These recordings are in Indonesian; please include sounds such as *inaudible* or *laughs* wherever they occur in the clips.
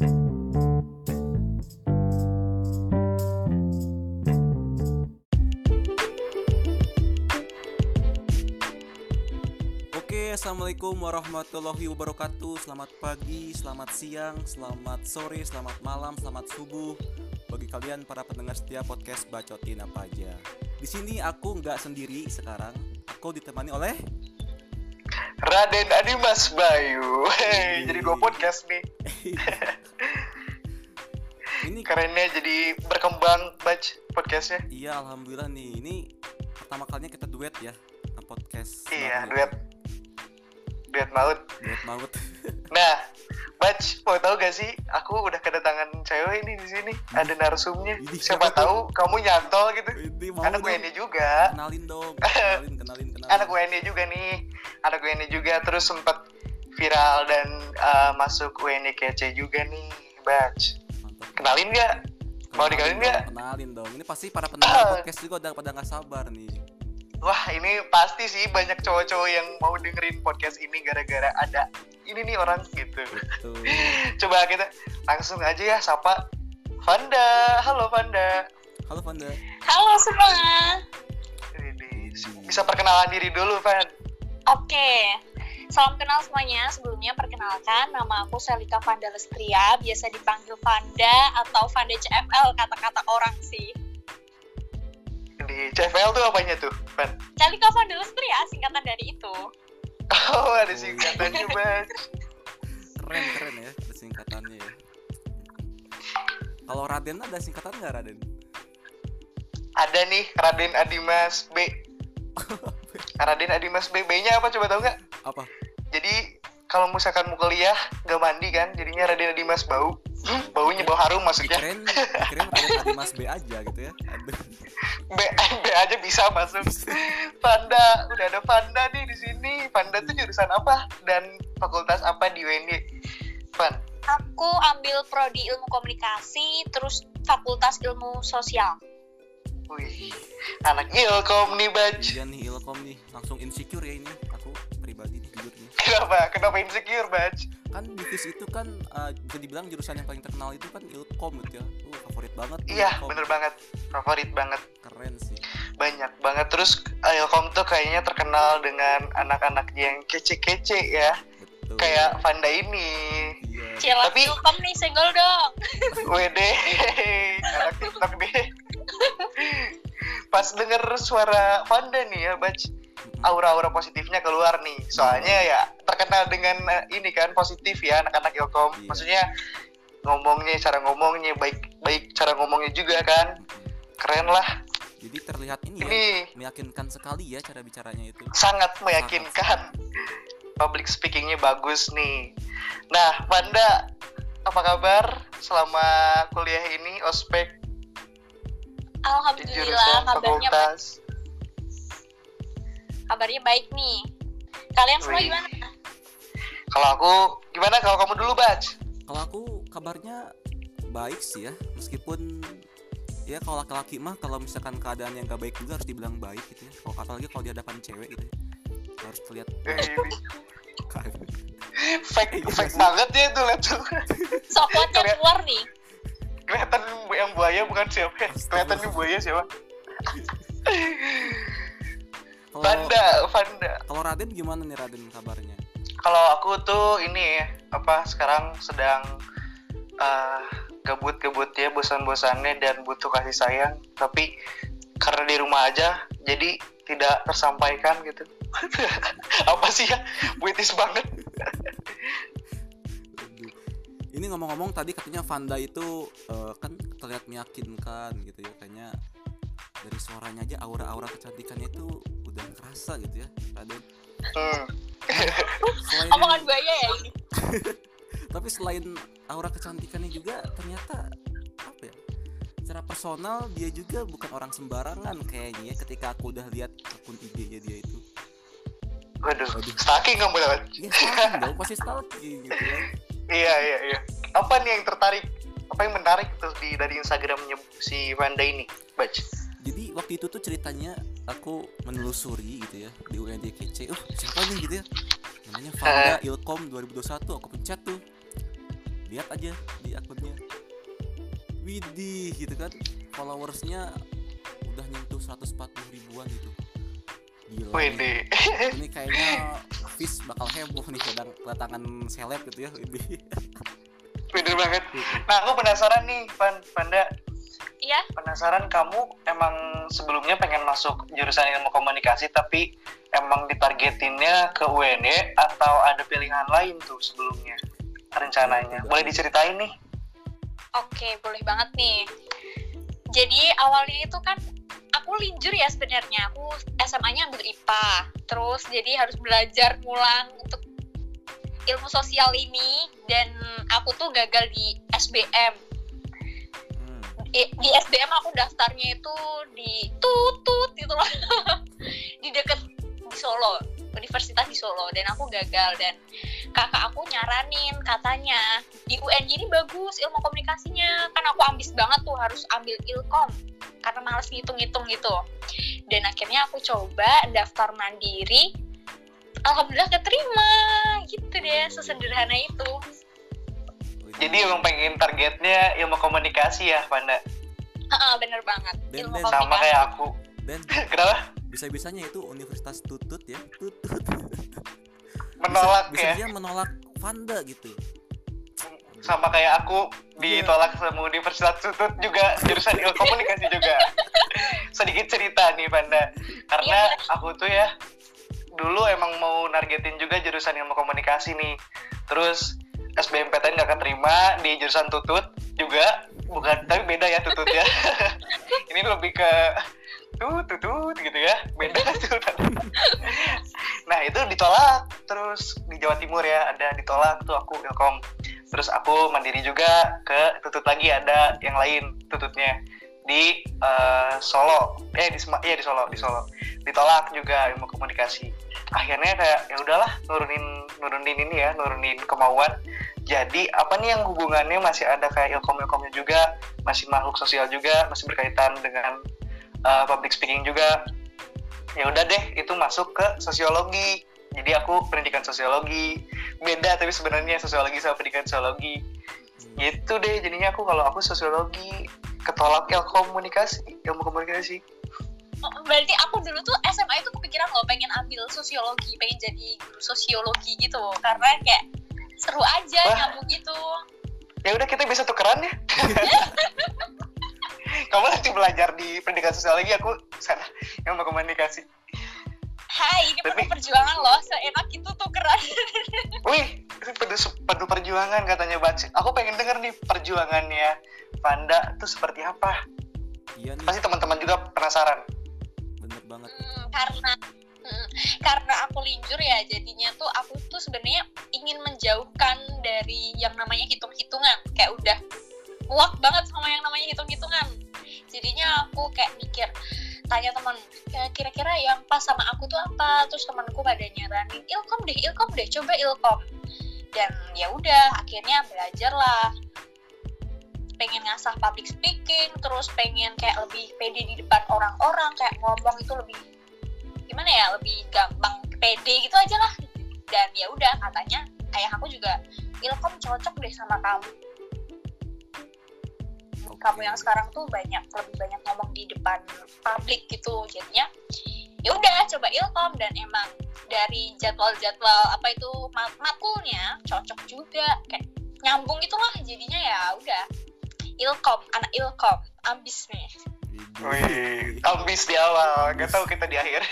Oke, assalamualaikum warahmatullahi wabarakatuh. Selamat pagi, selamat siang, selamat sore, selamat malam, selamat subuh bagi kalian para pendengar setia podcast bacotin apa aja. Di sini aku nggak sendiri sekarang. Aku ditemani oleh Raden Adimas Bayu. Hey, jadi dua podcast nih. *laughs* ini Kerennya jadi berkembang batch podcastnya. iya alhamdulillah nih. Ini pertama kalinya kita duet ya podcast. Iya, duet. Duet maut. Duet maut. *laughs* Nah, batch mau tahu gak sih? Aku udah kedatangan cewek ini di sini. Ada narsumnya. Ini Siapa siapa tahu kamu nyantol gitu. Ini Anak dong. WNI juga. Kenalin dong. Kenalin, kenalin, kenalin. *laughs* Anak WNI juga nih. Anak WNI juga terus sempat viral dan uh, masuk WNI kece juga nih, batch. Kenalin nggak? Mau dikenalin nggak? Kenalin dong. Ini pasti para pendengar Ah. *coughs* podcast juga udah pada nggak sabar nih. Wah ini pasti sih banyak cowok-cowok yang mau dengerin podcast ini gara-gara ada ini nih orang gitu. *laughs* Coba kita langsung aja ya sapa Vanda. Halo Vanda. Halo Fanda. Halo semua. Ini, Bisa perkenalan diri dulu Van. Oke. Salam kenal semuanya. Sebelumnya perkenalkan nama aku Selika Vanda Lestria, biasa dipanggil Vanda atau Vanda CFL kata-kata orang sih. Di CFL tuh apanya tuh Van? Selika Vanda Lestria singkatan dari itu. Oh ada singkatannya *laughs* Bang. Keren keren ya ada singkatannya ya. Kalau Raden ada singkatan nggak Raden? Ada nih Raden Adimas B. *laughs* Raden Adimas B. B-nya apa coba tahu nggak? Apa? Jadi kalau misalkan mau kuliah gak mandi kan, jadinya Raden Adimas bau. Hmm, baunya bau harum maksudnya. Keren keren Raden Adimas B aja gitu ya. Aduh. B, B aja bisa masuk. Panda, udah ada Panda nih di sini. Panda tuh jurusan apa dan fakultas apa di UNY? Pan. Aku ambil prodi ilmu komunikasi, terus fakultas ilmu sosial. Wih, anak ilkom nih, Baj. Iya nih Ilkom nih langsung insecure ya ini aku pribadi nih jujur nih. Kenapa? Kenapa insecure, Baj? Kan di FIS itu kan eh, bisa dibilang jurusan yang paling terkenal itu kan Ilkom gitu ya. Tuh favorit banget. Iya, Ilkom. bener banget. Favorit banget. Keren sih. Banyak banget. Terus ilkom tuh kayaknya terkenal dengan anak-anak yang kece-kece ya. Kayak Panda ini. Iya. Cila Tapi- Ilkom nih, senggol dong. Wede, anak TikTok deh. Pas denger suara Vanda nih ya, Baj, aura-aura positifnya keluar nih. Soalnya ya terkenal dengan eh, ini kan positif ya anak-anak Ilkom. Iya. Maksudnya ngomongnya, cara ngomongnya baik baik cara ngomongnya juga kan. Keren lah. Jadi terlihat ini ya Ini meyakinkan sekali ya cara bicaranya itu. sangat meyakinkan. Public speakingnya bagus nih. Nah, Vanda, apa kabar selama kuliah ini ospek Alhamdulillah kabarnya fakultas? kabarnya baik nih. Kalian semua Wih. gimana? Kalau aku gimana kalau kamu dulu, Baj? Kalau aku kabarnya baik sih ya, meskipun ya kalau laki-laki mah kalau misalkan keadaan yang gak baik juga harus dibilang baik gitu ya. Kalau apalagi kalau di hadapan cewek gitu ya. Harus terlihat Eh, ini fake Iya fake sih. banget ya itu lihat tuh. Sokotnya Kalian- keluar nih. Kelihatan yang buaya bukan siapa? ya? Kelihatan nih buaya siapa? Kalau Vanda, Vanda. kalau Raden gimana nih Raden kabarnya? Kalau aku tuh ini ya, apa sekarang sedang eh, gabut-gabut ya, bosan-bosannya dan butuh kasih sayang, tapi karena di rumah aja, jadi tidak tersampaikan gitu. Apa sih ya? Puitis banget. Aduh. Ini ngomong-ngomong tadi katanya Vanda itu eh, kan terlihat meyakinkan gitu ya kayaknya dari suaranya aja aura-aura kecantikannya itu udah kerasa gitu ya Raden. Hmm. Selain Omongan buaya ya ini. *laughs* tapi selain aura kecantikannya juga ternyata apa ya secara personal dia juga bukan orang sembarangan kayaknya ya ketika aku udah lihat akun IG-nya dia itu Waduh, Waduh. stalking kamu lewat. ya stalking dong pasti stalking gitu kan Iya iya iya. Apa nih yang tertarik? Apa yang menarik tuh di dari Instagramnya si Vanda ini? Baca. jadi waktu itu tuh ceritanya aku menelusuri gitu ya di UNDKC uh siapa nih gitu ya namanya Vanda Ilkom 2021 aku pencet tuh lihat aja di akunnya widih gitu kan followersnya udah nyentuh 140 ribuan gitu gila. Wede. *laughs* ini kayaknya Fis bakal heboh nih sedang kedatangan seleb gitu ya widih Bener banget. Nah, aku penasaran nih, Pan, Panda. Iya, Penasaran kamu emang sebelumnya pengen masuk jurusan ilmu komunikasi tapi emang ditargetinnya ke UNY atau ada pilihan lain tuh sebelumnya rencananya? Boleh diceritain nih? oke boleh banget nih. Jadi awalnya itu kan aku linjur ya sebenarnya. Aku SMA-nya ambil IPA. Terus jadi harus belajar ngulang untuk ilmu sosial ini dan aku tuh gagal di SBM. Hmm. I- di SBM aku daftarnya itu di tutut gitu loh *laughs* di deket di Solo Universitas di Solo dan aku gagal dan kakak aku nyaranin katanya di UNJ ini bagus ilmu komunikasinya kan aku ambis banget tuh harus ambil ilkom karena males ngitung-ngitung gitu dan akhirnya aku coba daftar mandiri alhamdulillah keterima gitu deh sesederhana itu. Jadi emang pengen targetnya ilmu komunikasi ya, Panda? Heeh, bener banget ilmu dan- komunikasi Sama kayak aku. Dan Kenapa? bisa-bisanya itu Universitas Tutut ya Tutut Menolak bisa, ya? bisa menolak Vanda gitu Sama kayak aku Iya. ditolak sama Universitas Tutut juga jurusan ilmu komunikasi juga. *laughs* Sedikit cerita nih, Panda. Karena Iya, aku tuh ya dulu emang mau nargetin juga jurusan ilmu komunikasi nih. Terus SBMPTN gak keterima di jurusan tutut juga bukan tapi beda ya tutut ya *laughs* *laughs* ini lebih ke tut tutut gitu ya. Beda *laughs* tuh. Nah itu ditolak. Terus di Jawa Timur ya ada ditolak tuh aku ilkom. Terus aku mandiri juga ke tutut lagi ada yang lain tututnya. Di eh, Solo. Eh di Sema- iya di Solo di Solo. Ditolak juga ilmu komunikasi. Akhirnya kayak ya udahlah nurunin nurunin ini ya nurunin kemauan. Jadi apa nih yang hubungannya masih ada kayak ilkom ilkomnya juga masih makhluk sosial juga masih berkaitan dengan uh, public speaking juga. Ya udah deh itu masuk ke sosiologi. Jadi aku pendidikan sosiologi. Beda tapi sebenarnya sosiologi sama pendidikan sosiologi. Gitu deh jadinya aku kalau aku sosiologi ketolak ilmu komunikasi ilmu komunikasi. Oh, berarti aku dulu tuh SMA itu kepikiran loh pengen ambil sosiologi pengen jadi guru sosiologi gitu karena kayak seru aja Wah. nyambung gitu. Ya udah kita bisa tukeran ya *laughs* kamu nanti belajar di pendidikan sosiologi aku sana ilmu komunikasi hai ini penuh Tapi- perjuangan loh seenak itu tuh keren *laughs* Wih, itu penuh, penuh perjuangan katanya Baci. Aku pengen denger nih perjuangannya Panda itu seperti apa. iya nih Pasti teman-teman juga penasaran. bener banget Hmm, karena hmm, karena aku linjur ya jadinya tuh aku tuh sebenarnya ingin menjauhkan dari yang namanya hitung-hitungan kayak udah muak banget sama yang namanya hitung-hitungan. Jadinya aku kayak mikir tanya teman "Ya, kira-kira yang pas sama aku tuh apa? Terus temanku pada nyaranin ilkom deh ilkom deh coba ilkom. Dan ya udah akhirnya belajar lah pengen ngasah public speaking terus pengen kayak lebih pede di depan orang-orang kayak ngomong itu lebih gimana ya lebih gampang pede gitu aja lah. Dan ya udah katanya ayah aku juga ilkom cocok deh sama kamu Kamu yang sekarang tuh banyak lebih banyak ngomong di depan publik gitu. Jadinya ya udah coba ilkom. Dan emang dari jadwal-jadwal apa itu mat- matkulnya cocok juga. Kayak nyambung gitu lah jadinya ya udah. Ilkom anak ilkom. Ambis nih. Wih, ambis di awal, gak tahu kita di akhir.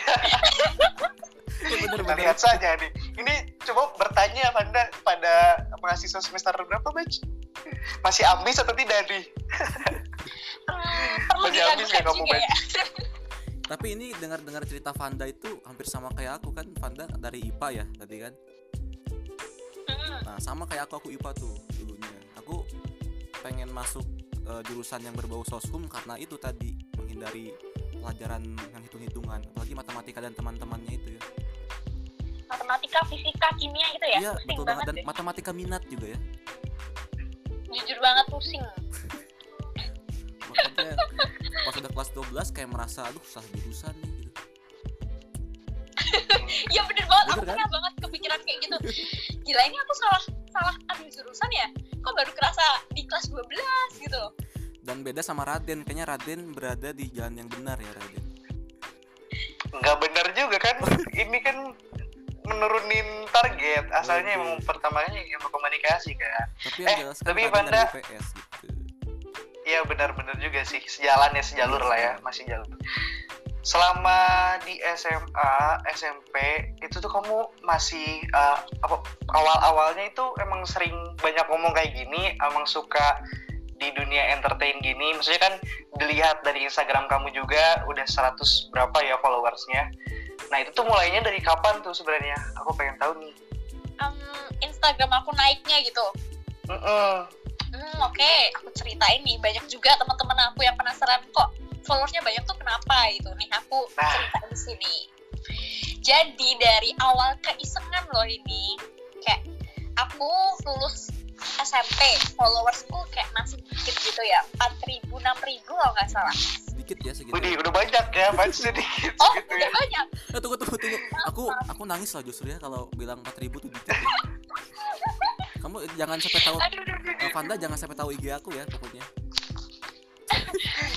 Iya, bener Kita lihat saja nih. Ini coba bertanya Panda pada mahasiswa semester berapa, Bac? Masih ambis atau tidak nih? *laughs* Hmm, perlu Masih habis diragukan nggak kamu, ya? Tapi ini dengar-dengar cerita Vanda itu hampir sama kayak aku kan? Vanda dari IPA ya tadi kan? Hmm, nah sama kayak aku aku IPA tuh dulunya. Aku pengen masuk eh, jurusan yang berbau soshum karena itu tadi menghindari pelajaran yang hitung-hitungan apalagi matematika dan teman-temannya itu ya. Matematika fisika kimia gitu ya? Iya betul banget banget. Dan deh. matematika minat juga ya jujur banget pusing. Makanya pas udah kelas 12 kayak merasa aduh salah jurusan nih gitu. Iya *laughs* bener banget. Aku Bener kan? pernah banget kepikiran kayak gitu. Gila ini aku salah salah ambil jurusan ya? Kok baru kerasa di kelas 12 gitu loh. Dan beda sama Raden, kayaknya Raden berada di jalan yang benar ya Raden. nggak benar juga kan? Ini kan menurunin target asalnya Oke. emang pertamanya ilmu komunikasi kan Tapi Eh, yang kan tapi IPS gitu. Iya benar-benar juga sih sejalan ya sejalur lah ya masih jalur. Selama di SMA SMP itu tuh kamu masih uh, apa awal-awalnya itu emang sering banyak ngomong kayak gini, emang suka di dunia entertain gini. Maksudnya kan dilihat dari Instagram kamu juga udah 100 berapa ya followersnya. Nah itu tuh mulainya dari kapan tuh sebenarnya? Aku pengen tahu nih. Em, Instagram aku naiknya gitu Mm-mm. Hmm, oke, aku ceritain nih. Banyak juga teman-teman aku yang penasaran kok followersnya banyak tuh kenapa gitu. Nih aku Nah. cerita di sini. Jadi dari awal keisengan loh ini, kayak aku lulus SMP, followersku kayak masih dikit gitu ya, 4.000, 6.000 kalau nggak salah. Sedikit ya segitu. Widih, udah banyak ya, *laughs* masih sedikit Oh, gitu udah ya. banyak. Eh, tunggu tunggu tunggu. Aku aku nangis loh justru ya kalau bilang 4000 tuh dikit. Ya. *laughs* Kamu jangan sampai tahu Aduh, aduh, aduh. eh, Vanda jangan sampai tahu IG aku ya pokoknya.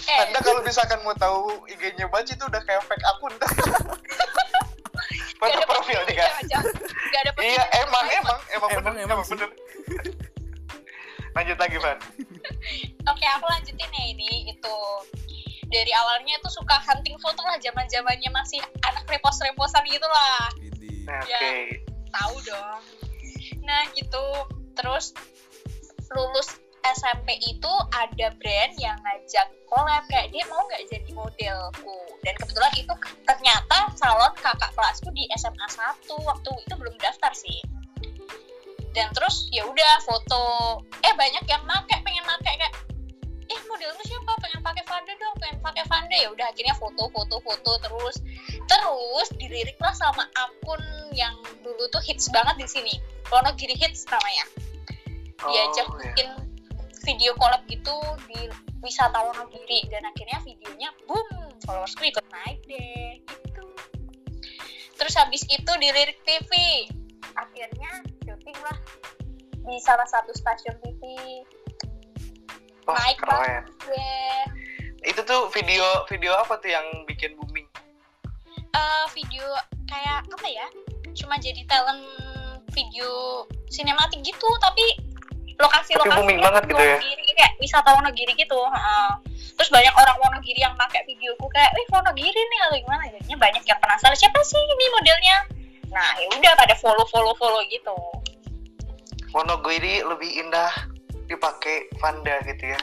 Eh, Anda kalau misalkan mau tahu IG-nya Baci itu udah kayak fake akun. *laughs* Foto profil nih kan. Nggak ada Iya, emang emang emang Emang, bener, emang emang sih. bener. Lanjut lagi, Van. *laughs* Oke, aku lanjutin ya ini itu dari awalnya tuh suka hunting foto lah zaman zamannya masih anak repos reposan gitu lah. Nah, Ya. Oke. tahu dong nah gitu terus lulus SMP itu ada brand yang ngajak collab kayak dia mau nggak jadi modelku dan kebetulan itu ternyata calon kakak kelasku di SMA 1 waktu itu belum daftar sih dan terus ya udah foto. Eh banyak yang make pengen make kayak eh model lu siapa? Pengen pakai Vanda dong pengen pakai Vanda ya udah akhirnya foto foto foto terus. Terus dilirik lah sama akun yang dulu tuh hits banget di sini. Wonogiri Hits namanya. Diajak Oh, bikin video collab gitu di wisata Wonogiri dan akhirnya videonya boom followersku ikut naik deh gitu. Terus habis itu dilirik TV akhirnya syuting lah di salah satu stasiun TV Wah, naik keren. banget Itu tuh video video apa tuh yang bikin booming? Eh, video kayak apa ya cuma jadi talent video sinematik gitu tapi lokasi Tapi lokasi booming banget gitu ya? kayak wisata Wonogiri gitu heeh. terus banyak orang Wonogiri yang pakai videoku kayak wih Wonogiri nih atau gimana jadinya banyak yang penasaran siapa sih ini modelnya nah ya udah pada follow follow follow gitu Wonogiri lebih indah dipakai Vanda gitu ya.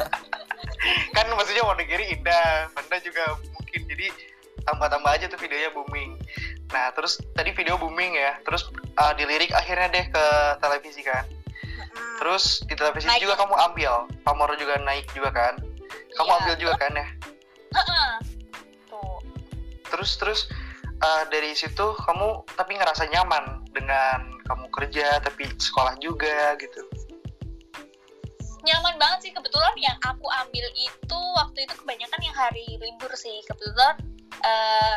*laughs* kan maksudnya Wonogiri indah, Vanda juga mungkin jadi tambah-tambah aja tuh videonya booming. Nah, terus tadi video booming ya, terus uh, dilirik akhirnya deh ke televisi kan. Terus di televisi Naik. juga kamu ambil, pamor juga naik juga kan. Kamu Iya. ambil juga kan ya. Tuh Terus terus uh, dari situ kamu tapi ngerasa nyaman dengan kamu kerja tapi sekolah juga gitu. nyaman banget sih. Kebetulan yang aku ambil itu waktu itu kebanyakan yang hari libur sih. Kebetulan eh,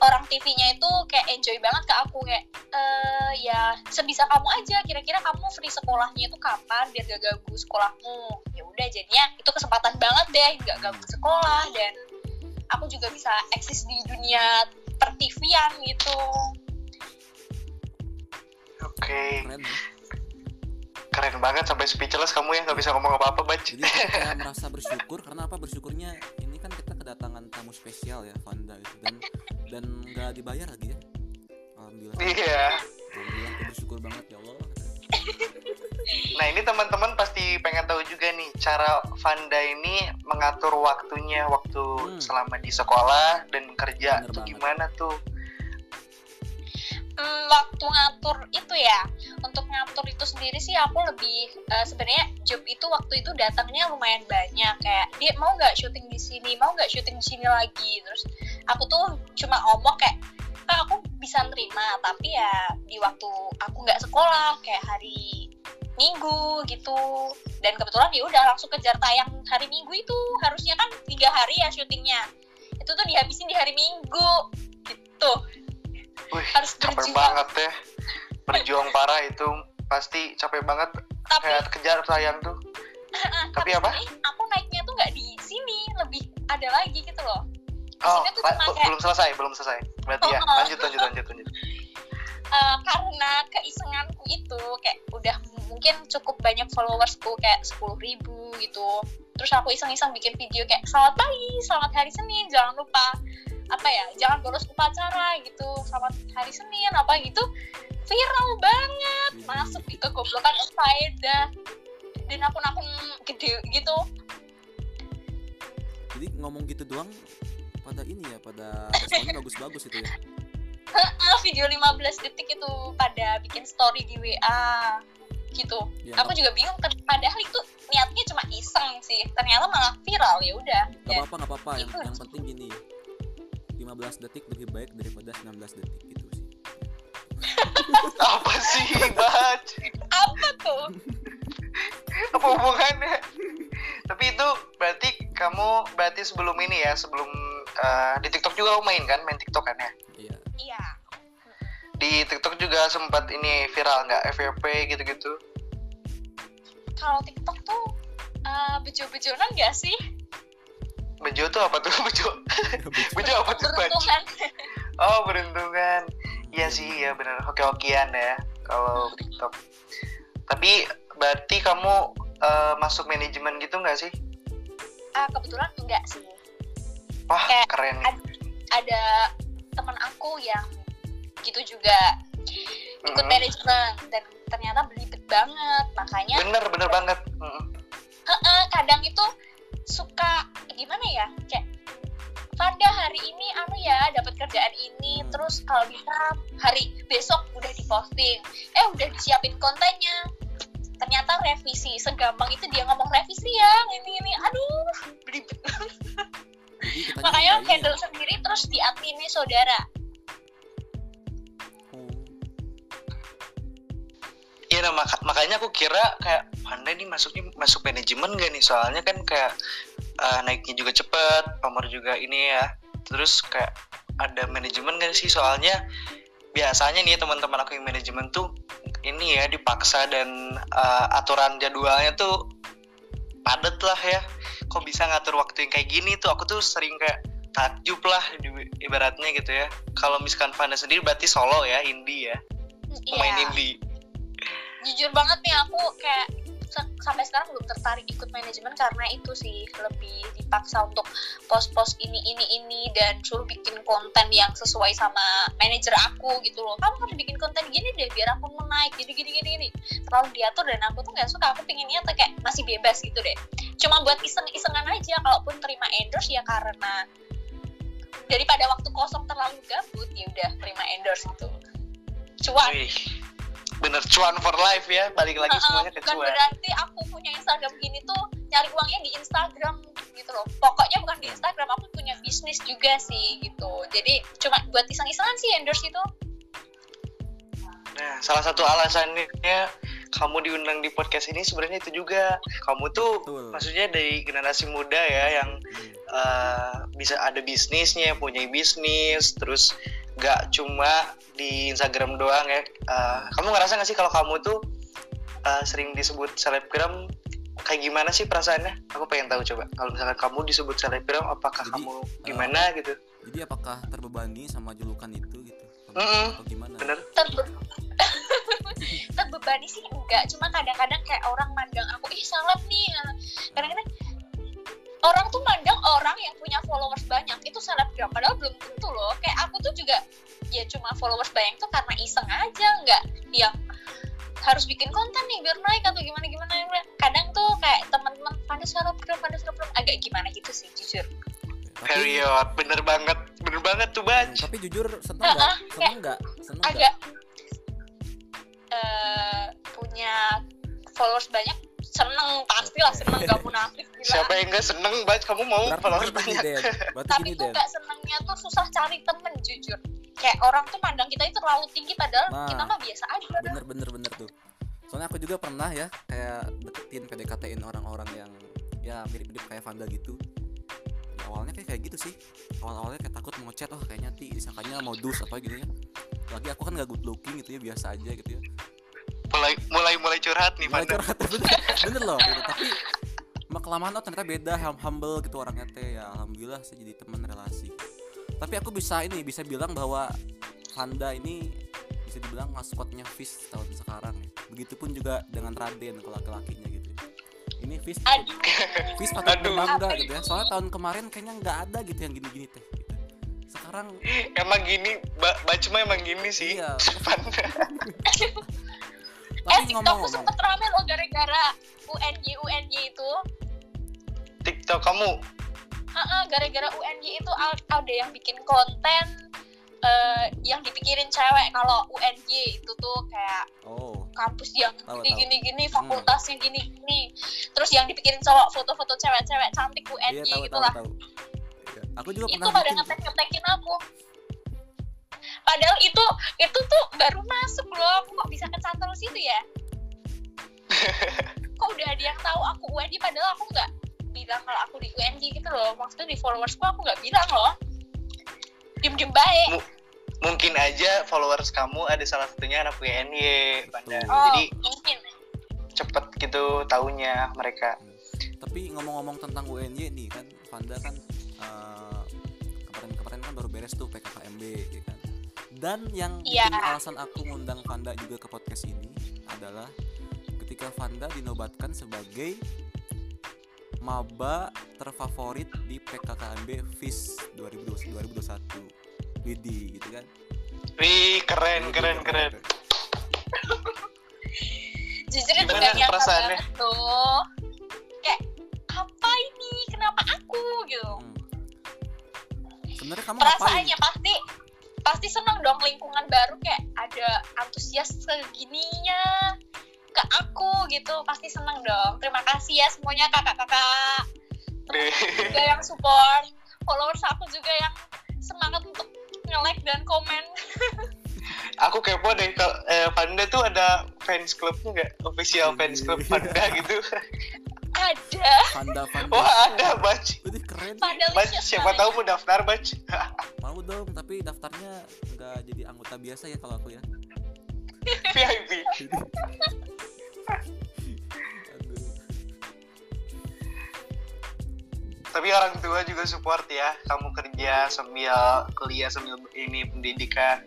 orang TV-nya itu kayak enjoy banget ke aku. Kayak eh ya sebisa kamu aja. Kira-kira kamu free sekolahnya itu kapan biar gak ganggu sekolahmu? Ya udah jadinya itu kesempatan banget deh gak ganggu sekolah. Dan aku juga bisa eksis di dunia per-TV-an gitu Oke, Keren ya. keren banget sampai speechless kamu ya nggak bisa ngomong apa-apa, Bac. Jadi kita *laughs* merasa bersyukur karena apa? Bersyukurnya ini kan kita kedatangan tamu spesial ya gitu dan dan nggak dibayar lagi ya. Alhamdulillah. Iya. Alhamdulillah aku bersyukur banget ya Allah. Nah ini teman-teman pasti pengen tahu juga nih cara Vanda ini mengatur waktunya waktu Hmm. selama di sekolah dan kerja Bener tuh banget. gimana tuh? Hmm, waktu ngatur itu ya. Untuk ngatur itu sendiri sih aku lebih eh, sebenarnya job itu waktu itu datangnya lumayan banyak. Kayak dia mau nggak syuting di sini? Mau nggak syuting di sini lagi? Terus aku tuh cuma ngomong kayak "Ah, aku bisa nerima tapi ya di waktu aku nggak sekolah kayak hari minggu gitu. Dan kebetulan ya udah langsung kejar tayang hari minggu itu. Harusnya kan tiga hari ya syutingnya. Itu tuh dihabisin di hari minggu gitu Wih, harus capek berjuang. banget ya. Berjuang parah itu pasti capek banget. Tapi kayak kejar sayang tuh. Tapi apa? ini aku naiknya tuh nggak di sini lebih ada lagi gitu loh. Oh tuh la- kayak- belum selesai belum selesai. Berarti ya Oh. lanjut lanjut lanjut lanjut. *laughs* Eh, karena keisenganku itu kayak udah mungkin cukup banyak followersku kayak sepuluh ribu gitu. Terus aku iseng-iseng bikin video kayak selamat pagi selamat hari Senin jangan lupa apa ya jangan bolos upacara gitu selamat hari Senin apa gitu viral banget. Masuk di kegoblokan faedah dan akun-akun gede gitu. Jadi ngomong gitu doang pada ini ya pada responnya bagus-bagus itu ya? Video 15 detik itu pada bikin story di WA gitu. Ya. Aku juga bingung padahal itu niatnya cuma iseng sih ternyata malah viral ya udah. Nggak apa-apa nggak apa-apa yang itu. yang penting gini 15 detik lebih baik daripada 19 detik gitu sih. *laughs* Apa sih bac apa tuh? *laughs* Apa hubungannya? Tapi itu berarti kamu berarti sebelum ini ya sebelum eh, di TikTok juga kamu main kan? Main TikTok kan ya? Iya. Iya. Di TikTok juga sempat ini viral nggak? FYP gitu-gitu? Kalau TikTok tuh uh, bejo-bejonan gak sih bejo tuh apa tuh? *laughs* Bejo. Bejo. Apa tuh beruntungan oh beruntungan iya sih ya benar oke okean ya kalau TikTok. Tapi berarti kamu eh, masuk manajemen gitu nggak sih? Ah kebetulan enggak sih. Wah Kayak keren. ad- ada teman aku yang gitu juga. Ikut Mhm. manajemen dan ternyata belibet banget makanya bener bener banget. Mm. Heeh, kadang itu suka gimana ya? Kayak Fanda hari ini anu ya dapat kerjaan ini Hmm. terus kalau bisa hari besok udah diposting eh udah disiapin kontennya. Ternyata revisi segampang itu dia ngomong revisi ya ini ini. Aduh belibet *laughs* kitanya makanya nggak ini ya. handle sendiri terus diadmini saudara Nah, maka- makanya aku kira kayak Panda nih masuknya masuk manajemen gak nih? Soalnya kan kayak uh, naiknya juga cepet, pamor juga ini ya. Terus kayak ada manajemen gak sih? Soalnya biasanya nih teman-teman aku yang manajemen tuh ini ya dipaksa dan uh, aturan jadwalnya tuh padet lah ya. Kok bisa ngatur waktu yang kayak gini tuh? Aku tuh sering kayak takjub lah ibaratnya gitu ya. Kalau misalkan Panda sendiri berarti solo ya, indie ya, pemain Iya. indie. Jujur banget nih aku kayak sampai sekarang belum tertarik ikut manajemen karena itu sih lebih dipaksa untuk post-post ini ini ini dan suruh bikin konten yang sesuai sama manajer aku gitu loh. Kamu harus bikin konten gini deh biar aku mau naik gini gini gini gini. Terlalu diatur dan aku tuh nggak suka aku pinginnya tuh kayak masih bebas gitu deh. Cuma buat iseng-isengan aja kalaupun terima endorse ya karena daripada waktu kosong terlalu gabut ya udah terima endorse gitu. Cuan. Wih, bener cuan for life ya balik lagi Heeh, semuanya ke bukan cuan. berarti aku punya Instagram gini tuh nyari uangnya di Instagram gitu loh. Pokoknya bukan di Instagram aku punya bisnis juga sih gitu. Jadi cuma buat iseng-isengan sih endorse itu. Nah salah satu alasannya kamu diundang di podcast ini sebenarnya itu juga. Kamu tuh Betul. maksudnya dari generasi muda ya yang hmm. eh, bisa ada bisnisnya punya bisnis terus gak cuma di Instagram doang ya. Eh, kamu ngerasa gak sih kalau kamu tuh eh, sering disebut selebgram? Kayak gimana sih perasaannya? Aku pengen tahu coba. Kalau misalkan kamu disebut selebgram apakah Jadi, kamu eh, gimana gitu? jadi apakah terbebani sama julukan itu gitu? Atau- Mm-mm. atau gimana? Bener. Terbe- *laughs* terbebani sih enggak. Cuma kadang-kadang kayak orang mandang aku ih salep nih. Kadang-kadang orang tuh mandang orang yang punya followers banyak itu selebgram padahal belum tentu loh. Kayak aku tuh juga ya cuma followers banyak tuh karena iseng aja nggak yang harus bikin konten nih biar naik atau gimana gimana kadang tuh kayak teman-teman pada selebgram pada selebgram agak gimana gitu sih jujur. Period. Bener banget. Bener banget tuh hmm, baj tapi jujur seneng nggak? Seneng nggak? Seneng nggak? agak eh punya followers banyak seneng pastilah seneng gak munafik gila. siapa yang gak seneng baj kamu mau followers banyak *laughs* tapi gini tuh gak senengnya tuh susah cari temen jujur. Kayak orang tuh pandang kita itu terlalu tinggi padahal Nah. kita mah biasa aja. bener bener bener tuh. Soalnya aku juga pernah ya kayak deketin PDKT-in orang-orang yang ya mirip-mirip kayak Vanda gitu. Ya, awalnya kayak kayak gitu sih. Awal-awalnya kayak takut mau chat oh kayaknya ti disangkanya modus apa gitu ya. Lagi aku kan gak good looking gitu ya biasa aja gitu ya mulai mulai mulai curhat nih mulai Fanda curhat bener, bener loh gitu. tapi sama kelamaan oh ternyata beda hum- humble gitu orangnya teh ya alhamdulillah saya jadi teman relasi tapi aku bisa ini bisa bilang bahwa Vanda ini bisa dibilang maskotnya Fish tahun sekarang ya. begitupun juga dengan Raden kalau laki-lakinya gitu ini Fish Fish patut berbangga gitu ya soalnya tahun kemarin kayaknya nggak ada gitu yang gini-gini teh gitu. sekarang emang gini ba Bacu mah emang gini sih Iya. *laughs* Eh TikTokku sempet rame loh gara-gara UNJ UNJ itu. TikTok kamu? Heeh, gara-gara UNJ itu ada yang bikin konten eh, yang dipikirin cewek. Kalau UNJ itu tuh kayak oh. kampus yang Tahu, gini tahu. gini gini fakultasnya gini gini. Terus yang dipikirin cowok foto-foto cewek-cewek cantik iya UNJ tahu tahu gitulah. tahu. Iya. aku juga itu pernah pada ngetek ngetekin aku. Padahal itu itu tuh baru masuk loh. Aku kok bisa kok udah ada yang tahu aku UNJ padahal aku nggak bilang kalau aku di UNJ gitu loh. Maksudnya di followersku aku nggak bilang loh. Diem diem baik mungkin aja followers kamu ada salah satunya anak Fanda Betul. oh jadi mungkin. cepet gitu taunya mereka. Tapi ngomong-ngomong tentang UNY nih kan Vanda kan eh, kemarin-kemarin kan baru beres tuh PKKMB ya kan? Dan yang bikin alasan aku ngundang Vanda juga ke podcast ini adalah ketika Vanda dinobatkan sebagai maba terfavorit di PKKMB FIS 2020 2021 Widi gitu kan? Wih keren Widi, keren keren *laughs* jujur itu gak nyangka perasaannya? banget tuh. Kayak apa ini? Kenapa aku? Gitu. Hmm. sebenarnya kamu ngapain? Perasaannya pasti pasti seneng dong lingkungan baru kayak ada antusias segininya ke aku gitu pasti seneng dong. Terima kasih ya semuanya kakak-kakak. Juga yang support followers aku juga yang semangat untuk nge-like dan komen. *laughs* Aku kepo deh kalau eh, Fanda tuh ada fans clubnya nggak? Official fans club Fanda gitu. Ada. Vanda Vanda wah ada bac Wih, keren pada bac siapa tahu mau daftar bac *laughs* mau dong tapi daftarnya nggak jadi anggota biasa ya kalau aku ya VIP tapi orang tua juga support ya kamu kerja sambil kuliah sambil ini pendidikan.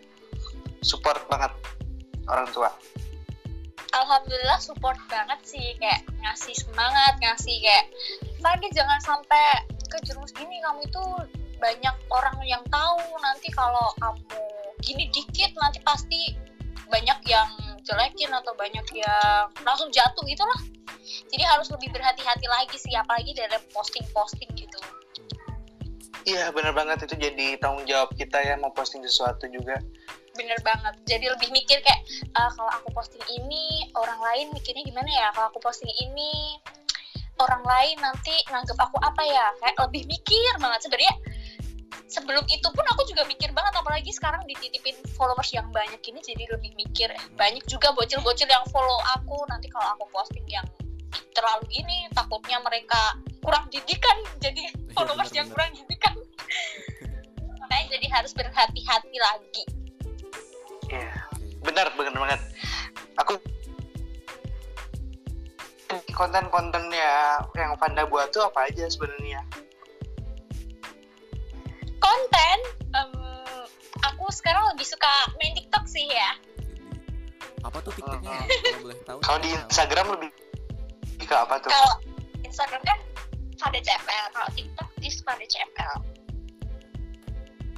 Support banget orang tua. Alhamdulillah support banget sih kayak ngasih semangat ngasih kayak Fandi jangan sampai ke jerumus gini kamu itu banyak orang yang tahu. Nanti kalau kamu gini dikit nanti pasti banyak yang jelekin atau banyak yang langsung jatuh gitu lah jadi harus lebih berhati-hati lagi sih apalagi dalam posting-posting gitu. Iya bener banget. Itu jadi tanggung jawab kita ya mau posting sesuatu juga. Bener banget. Jadi lebih mikir kayak "Ah, kalau aku posting ini orang lain mikirnya gimana ya? Kalau aku posting ini orang lain nanti nganggep aku apa ya? Kayak lebih mikir banget. Sebenarnya sebelum itu pun aku juga mikir banget apalagi sekarang dititipin followers yang banyak ini jadi lebih mikir. Banyak juga bocil-bocil yang follow aku nanti kalau aku posting yang terlalu ini takutnya mereka kurang didikan jadi followers yang bener. kurang didikan. Makanya jadi harus berhati-hati lagi. Iya benar benar banget. Aku konten-kontennya yang Fanda buat tuh apa aja sebenarnya konten em, aku sekarang lebih suka main TikTok sih ya. Apa tuh tiktoknya Mhm. kalau boleh tahu kalau di Instagram lebih ke apa tuh? Kalau Instagram kan pada CPL kalau TikTok di pada CPL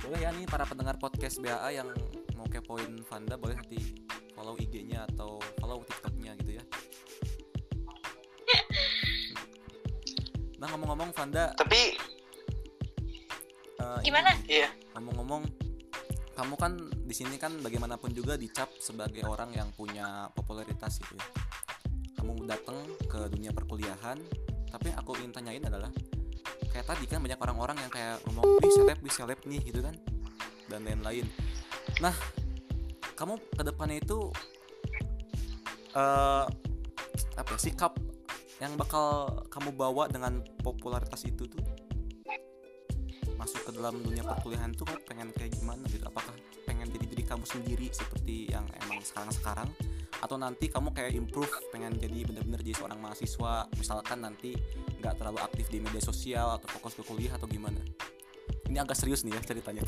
boleh ya nih para pendengar podcast BAA yang mau kepoin Vanda boleh nanti follow IG-nya atau follow TikToknya gitu ya. *laughs* Nah ngomong-ngomong Vanda tapi eh, Gimana? iya. ngomong-ngomong kamu kan di sini kan bagaimanapun juga dicap sebagai orang yang punya popularitas gitu ya. Kamu datang ke dunia perkuliahan tapi yang aku ingin tanyain adalah kayak tadi kan banyak orang-orang yang kayak ngomong wih seleb wih seleb nih gitu kan dan lain-lain. Nah kamu ke depannya itu eh apa ya, sikap yang bakal kamu bawa dengan popularitas itu tuh masuk ke dalam dunia perkuliahan tuh kamu pengen kayak gimana gitu apakah pengen jadi diri kamu sendiri seperti yang emang sekarang sekarang atau nanti kamu kayak improve pengen jadi bener-bener jadi seorang mahasiswa misalkan nanti nggak terlalu aktif di media sosial atau fokus ke kuliah atau gimana ini agak serius nih ya ceritanya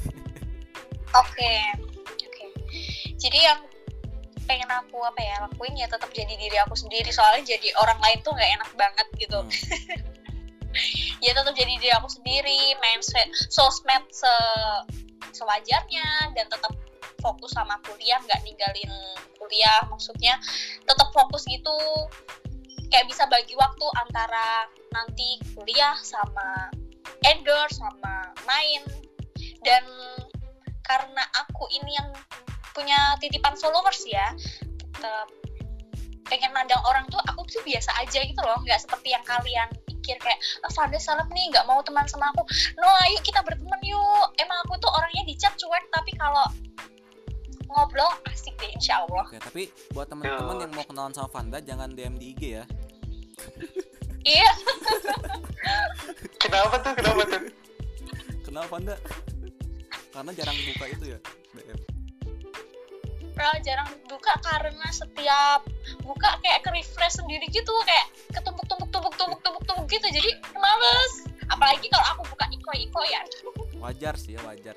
Oke, oke. Jadi yang pengen aku apa ya lakuin ya tetap jadi diri aku sendiri soalnya jadi orang lain tuh nggak enak banget gitu. Hmm. Ya tetap jadi diri aku sendiri, main sosmed se sewajarnya dan tetap fokus sama kuliah nggak ninggalin kuliah. Maksudnya tetap fokus gitu. Kayak bisa bagi waktu antara nanti kuliah sama endorse sama main. Dan karena aku ini yang punya titipan followers ya tetap pengen mandang orang tuh aku tuh biasa aja gitu loh nggak seperti yang kalian pikir kayak ah, Fanda salam nih nggak mau teman sama aku no ayo kita berteman yuk emang aku tuh orangnya di chat cuek tapi kalau ngobrol asik deh insya Allah Oke, tapi buat teman-teman yang mau kenalan sama Vanda jangan DM di IG ya. *laughs* iya Kenapa tuh? Kenapa tuh? Kenal Vanda? Karena jarang buka itu ya DM. Pra jarang buka karena setiap buka kayak ke refresh sendiri gitu kayak ketumbuk tumbuk tumbuk tumbuk tumbuk tumbuk gitu jadi males apalagi kalau aku buka iko iko ya Wajar sih ya wajar.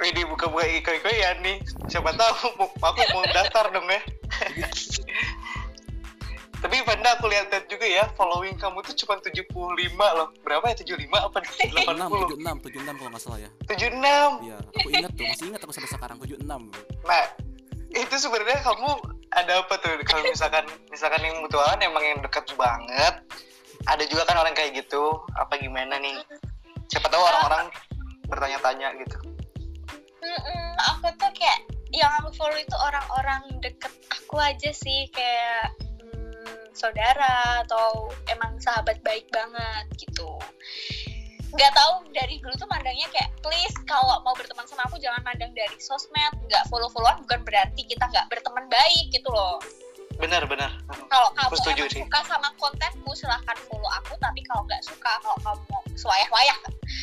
Ini buka-buka iko-iko ya nih. Siapa tahu aku mau daftar dong ya. Tapi Vanda aku lihat juga ya, following kamu tuh cuma 75 loh. Berapa ya? 75 apa 76, 80? 76, 76 kalau nggak salah ya. 76. Iya, aku ingat tuh, masih ingat aku sampai sekarang 76. Nah, itu sebenarnya kamu ada apa tuh kalau misalkan misalkan yang mutualan emang yang deket banget. Ada juga kan orang kayak gitu. Apa gimana nih? Siapa tahu orang-orang bertanya-tanya gitu. Mm-mm, aku tuh kayak yang aku follow itu orang-orang deket aku aja sih kayak mm, saudara atau emang sahabat baik banget gitu nggak tahu dari dulu tuh mandangnya kayak please kalau mau berteman sama aku jangan mandang dari sosmed nggak follow followan bukan berarti kita nggak berteman baik gitu loh Benar, benar. kalau kamu setuju emang sih. suka sama kontenku silahkan follow aku tapi kalau nggak suka kalau kamu mau sewayah-wayah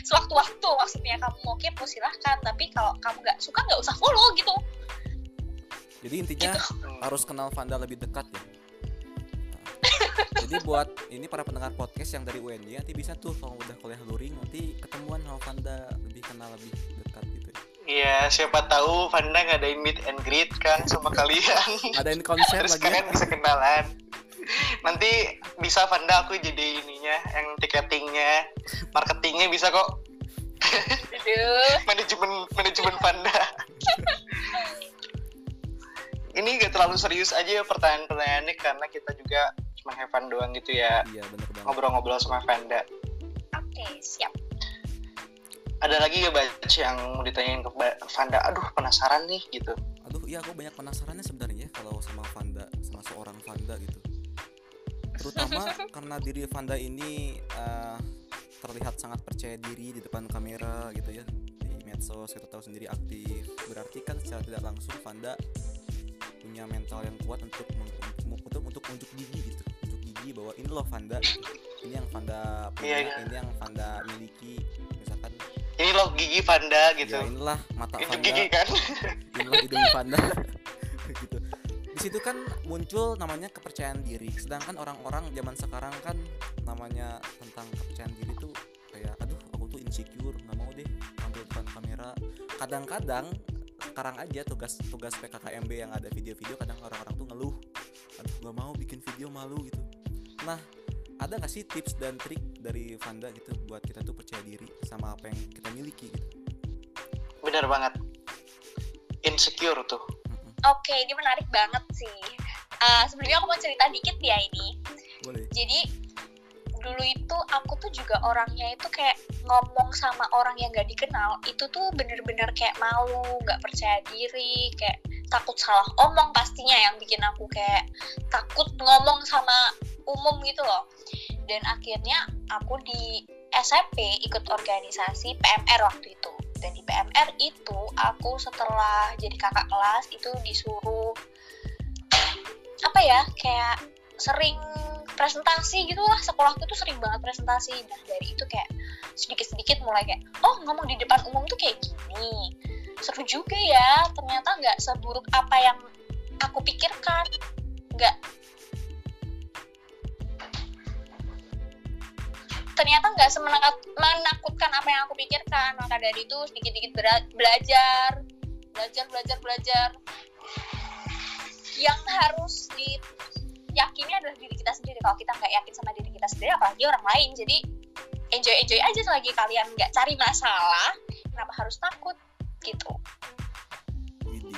sewaktu-waktu maksudnya kamu mau kepo silahkan tapi kalau kamu nggak suka nggak usah follow gitu Jadi intinya Gitu. harus kenal Vanda lebih dekat ya. Jadi buat ini para pendengar podcast yang dari UNY nanti bisa tuh kalau udah kuliah luring nanti ketemuan sama Vanda lebih kenal lebih dekat gitu. ya. Iya, siapa tahu Vanda ngadain meet and greet kan sama kalian. Adain konser Terus lagi. ya. kalian bisa kenalan. Nanti bisa Vanda aku jadi ininya, yang tiketingnya, marketingnya bisa kok. Aduh. Manajemen manajemen Vanda. Ini gak terlalu serius aja ya pertanyaan-pertanyaannya karena kita juga cuma have fun doang gitu ya Iya bener banget. ngobrol-ngobrol sama Vanda. Oke, siap. Ada lagi gak batch yang mau ditanyain ke Vanda? Aduh penasaran nih gitu. Aduh, iya aku banyak penasarannya sebenarnya kalau sama Vanda, sama seorang Vanda gitu. Terutama *laughs* karena diri Vanda ini eh, terlihat sangat percaya diri di depan kamera gitu ya. Di medsos kita tahu sendiri aktif. Berarti kan secara tidak langsung Vanda punya mental yang kuat untuk meng- untuk untuk unjuk gigi gitu. Gigi bahwa ini loh Vanda. Ini yang Vanda punya, Iya, iya. ini yang Vanda miliki. Misalkan Ini loh gigi Vanda gitu. ya inilah mata Itu Vanda gigi kan? inilah hidung panda *laughs* gitu di situ kan muncul namanya kepercayaan diri sedangkan orang-orang zaman sekarang kan namanya tentang kepercayaan diri tuh kayak aduh aku tuh insecure nggak mau deh ambil depan kamera kadang-kadang sekarang aja tugas tugas PKKMB yang ada video-video kadang orang-orang tuh ngeluh aduh nggak mau bikin video malu gitu nah ada nggak sih tips dan trik dari Vanda gitu buat kita tuh percaya diri sama apa yang kita miliki gitu Bener banget. Insecure tuh. Oke, ini menarik banget sih. Eh, Sebelumnya aku mau cerita dikit ya ini. boleh Jadi dulu itu aku tuh juga orangnya itu kayak ngomong sama orang yang gak dikenal itu tuh bener-bener kayak malu, gak percaya diri, kayak takut salah omong pastinya yang bikin aku kayak takut ngomong sama umum gitu loh. Dan akhirnya aku di SMP ikut organisasi PMR waktu itu. Dan di PMR itu aku setelah jadi kakak kelas itu disuruh apa ya kayak sering presentasi gitu lah sekolahku tuh sering banget presentasi nah dari itu kayak sedikit-sedikit mulai kayak oh ngomong di depan umum tuh kayak gini seru juga ya ternyata nggak seburuk apa yang aku pikirkan. Nggak. Ternyata nggak semenakutkan apa yang aku pikirkan. Maka dari itu sedikit-sedikit belajar. Belajar belajar belajar. Yang harus diyakini adalah diri kita sendiri. Kalau kita nggak yakin sama diri kita sendiri apalagi orang lain. Jadi enjoy enjoy aja selagi kalian nggak cari masalah kenapa harus takut gitu.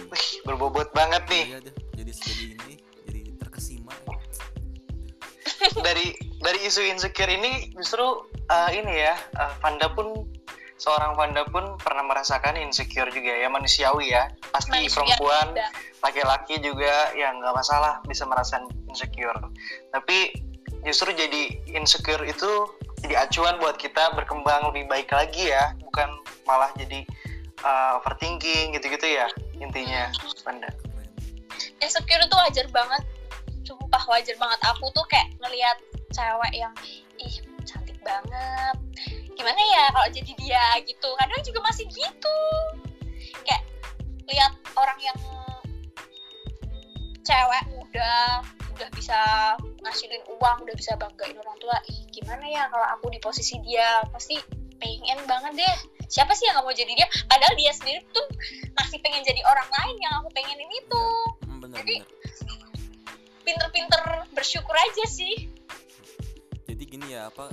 Wih, berbobot banget nih. Iya deh jadi jadi ini jadi terkesima. *laughs* Dari dari isu insecure ini justru uh, ini ya uh, pun seorang Vanda pun pernah merasakan insecure juga ya manusiawi ya. Pasti Manusia perempuan laki-laki juga yang nggak masalah bisa merasakan insecure. Tapi justru jadi insecure itu jadi acuan buat kita berkembang lebih baik lagi ya bukan malah jadi uh, overthinking gitu-gitu ya intinya Keren. insecure itu wajar banget. Sumpah wajar banget. Aku tuh kayak ngelihat cewek yang ih cantik banget. Gimana ya kalau jadi dia gitu? Kadang juga masih gitu. Kayak lihat orang yang cewek muda udah bisa ngasilin uang udah bisa banggain orang tua. Ih gimana ya kalau aku di posisi dia? Pasti pengen banget deh siapa sih yang gak mau jadi dia? Padahal dia sendiri tuh masih pengen jadi orang lain yang aku pengenin itu. Hmm, bener Jadi- pinter-pinter bersyukur aja sih. Jadi gini ya apa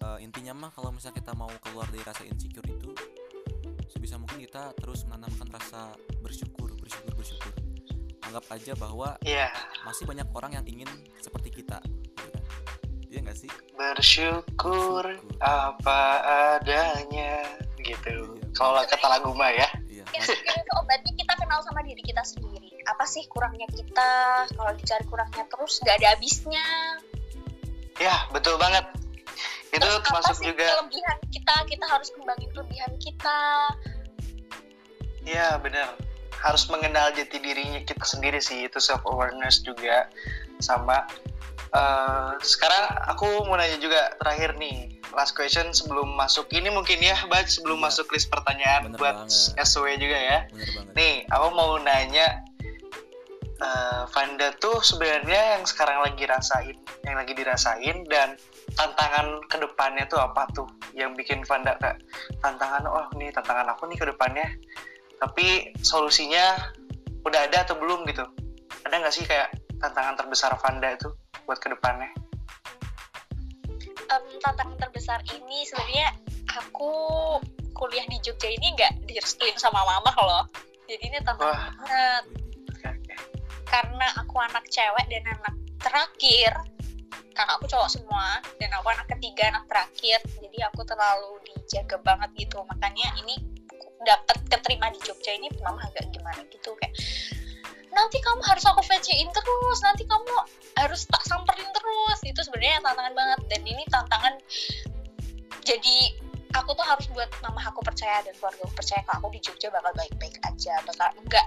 eh, intinya mah kalau misalnya kita mau keluar dari rasa insecure itu sebisa mungkin kita terus menanamkan rasa bersyukur bersyukur bersyukur. Anggap aja bahwa Iya. masih banyak orang yang ingin seperti kita gitu kan? Iya nggak sih? Bersyukur. apa adanya gitu. Iya. kalau kata lagu mah ya. Iya. Insecure itu obatnya kita kenal sama diri kita sendiri. Apa sih kurangnya kita? Kalau dicari kurangnya terus gak ada habisnya. Ya betul banget. Itu terus apa termasuk sih juga kelebihan kita? Kita harus kembangin kelebihan kita. Ya benar harus mengenal jati dirinya kita sendiri sih. Itu self awareness juga. Sama eh, sekarang aku mau nanya juga terakhir nih last question sebelum masuk. Ini mungkin ya Baj sebelum Iya. masuk list pertanyaan Bener buat banget. SW juga ya. Nih, aku mau nanya eh, Vanda tuh sebenarnya yang sekarang lagi rasain, yang lagi dirasain dan tantangan ke depannya tuh apa tuh? Yang bikin Vanda kayak tantangan oh nih tantangan aku nih ke depannya tapi solusinya udah ada atau belum? Gitu. Ada nggak sih kayak tantangan terbesar Vanda itu buat ke depannya Em, tantangan terbesar ini sebenarnya aku kuliah di Jogja ini nggak direstuin sama mama loh. Jadi ini tantangan banget. Karena aku anak cewek dan anak terakhir kakak aku cowok semua dan aku anak ketiga anak terakhir. Jadi aku terlalu dijaga banget gitu. Makanya ini dapat keterima di Jogja ini mama agak gimana gitu. Kayak nanti kamu harus aku VC-in terus. Nanti kamu harus tak samperin terus itu sebenarnya tantangan banget. Dan ini tantangan jadi aku tuh harus buat mama aku percaya dan keluarga aku percaya kalau aku di Jogja bakal baik-baik aja bakal enggak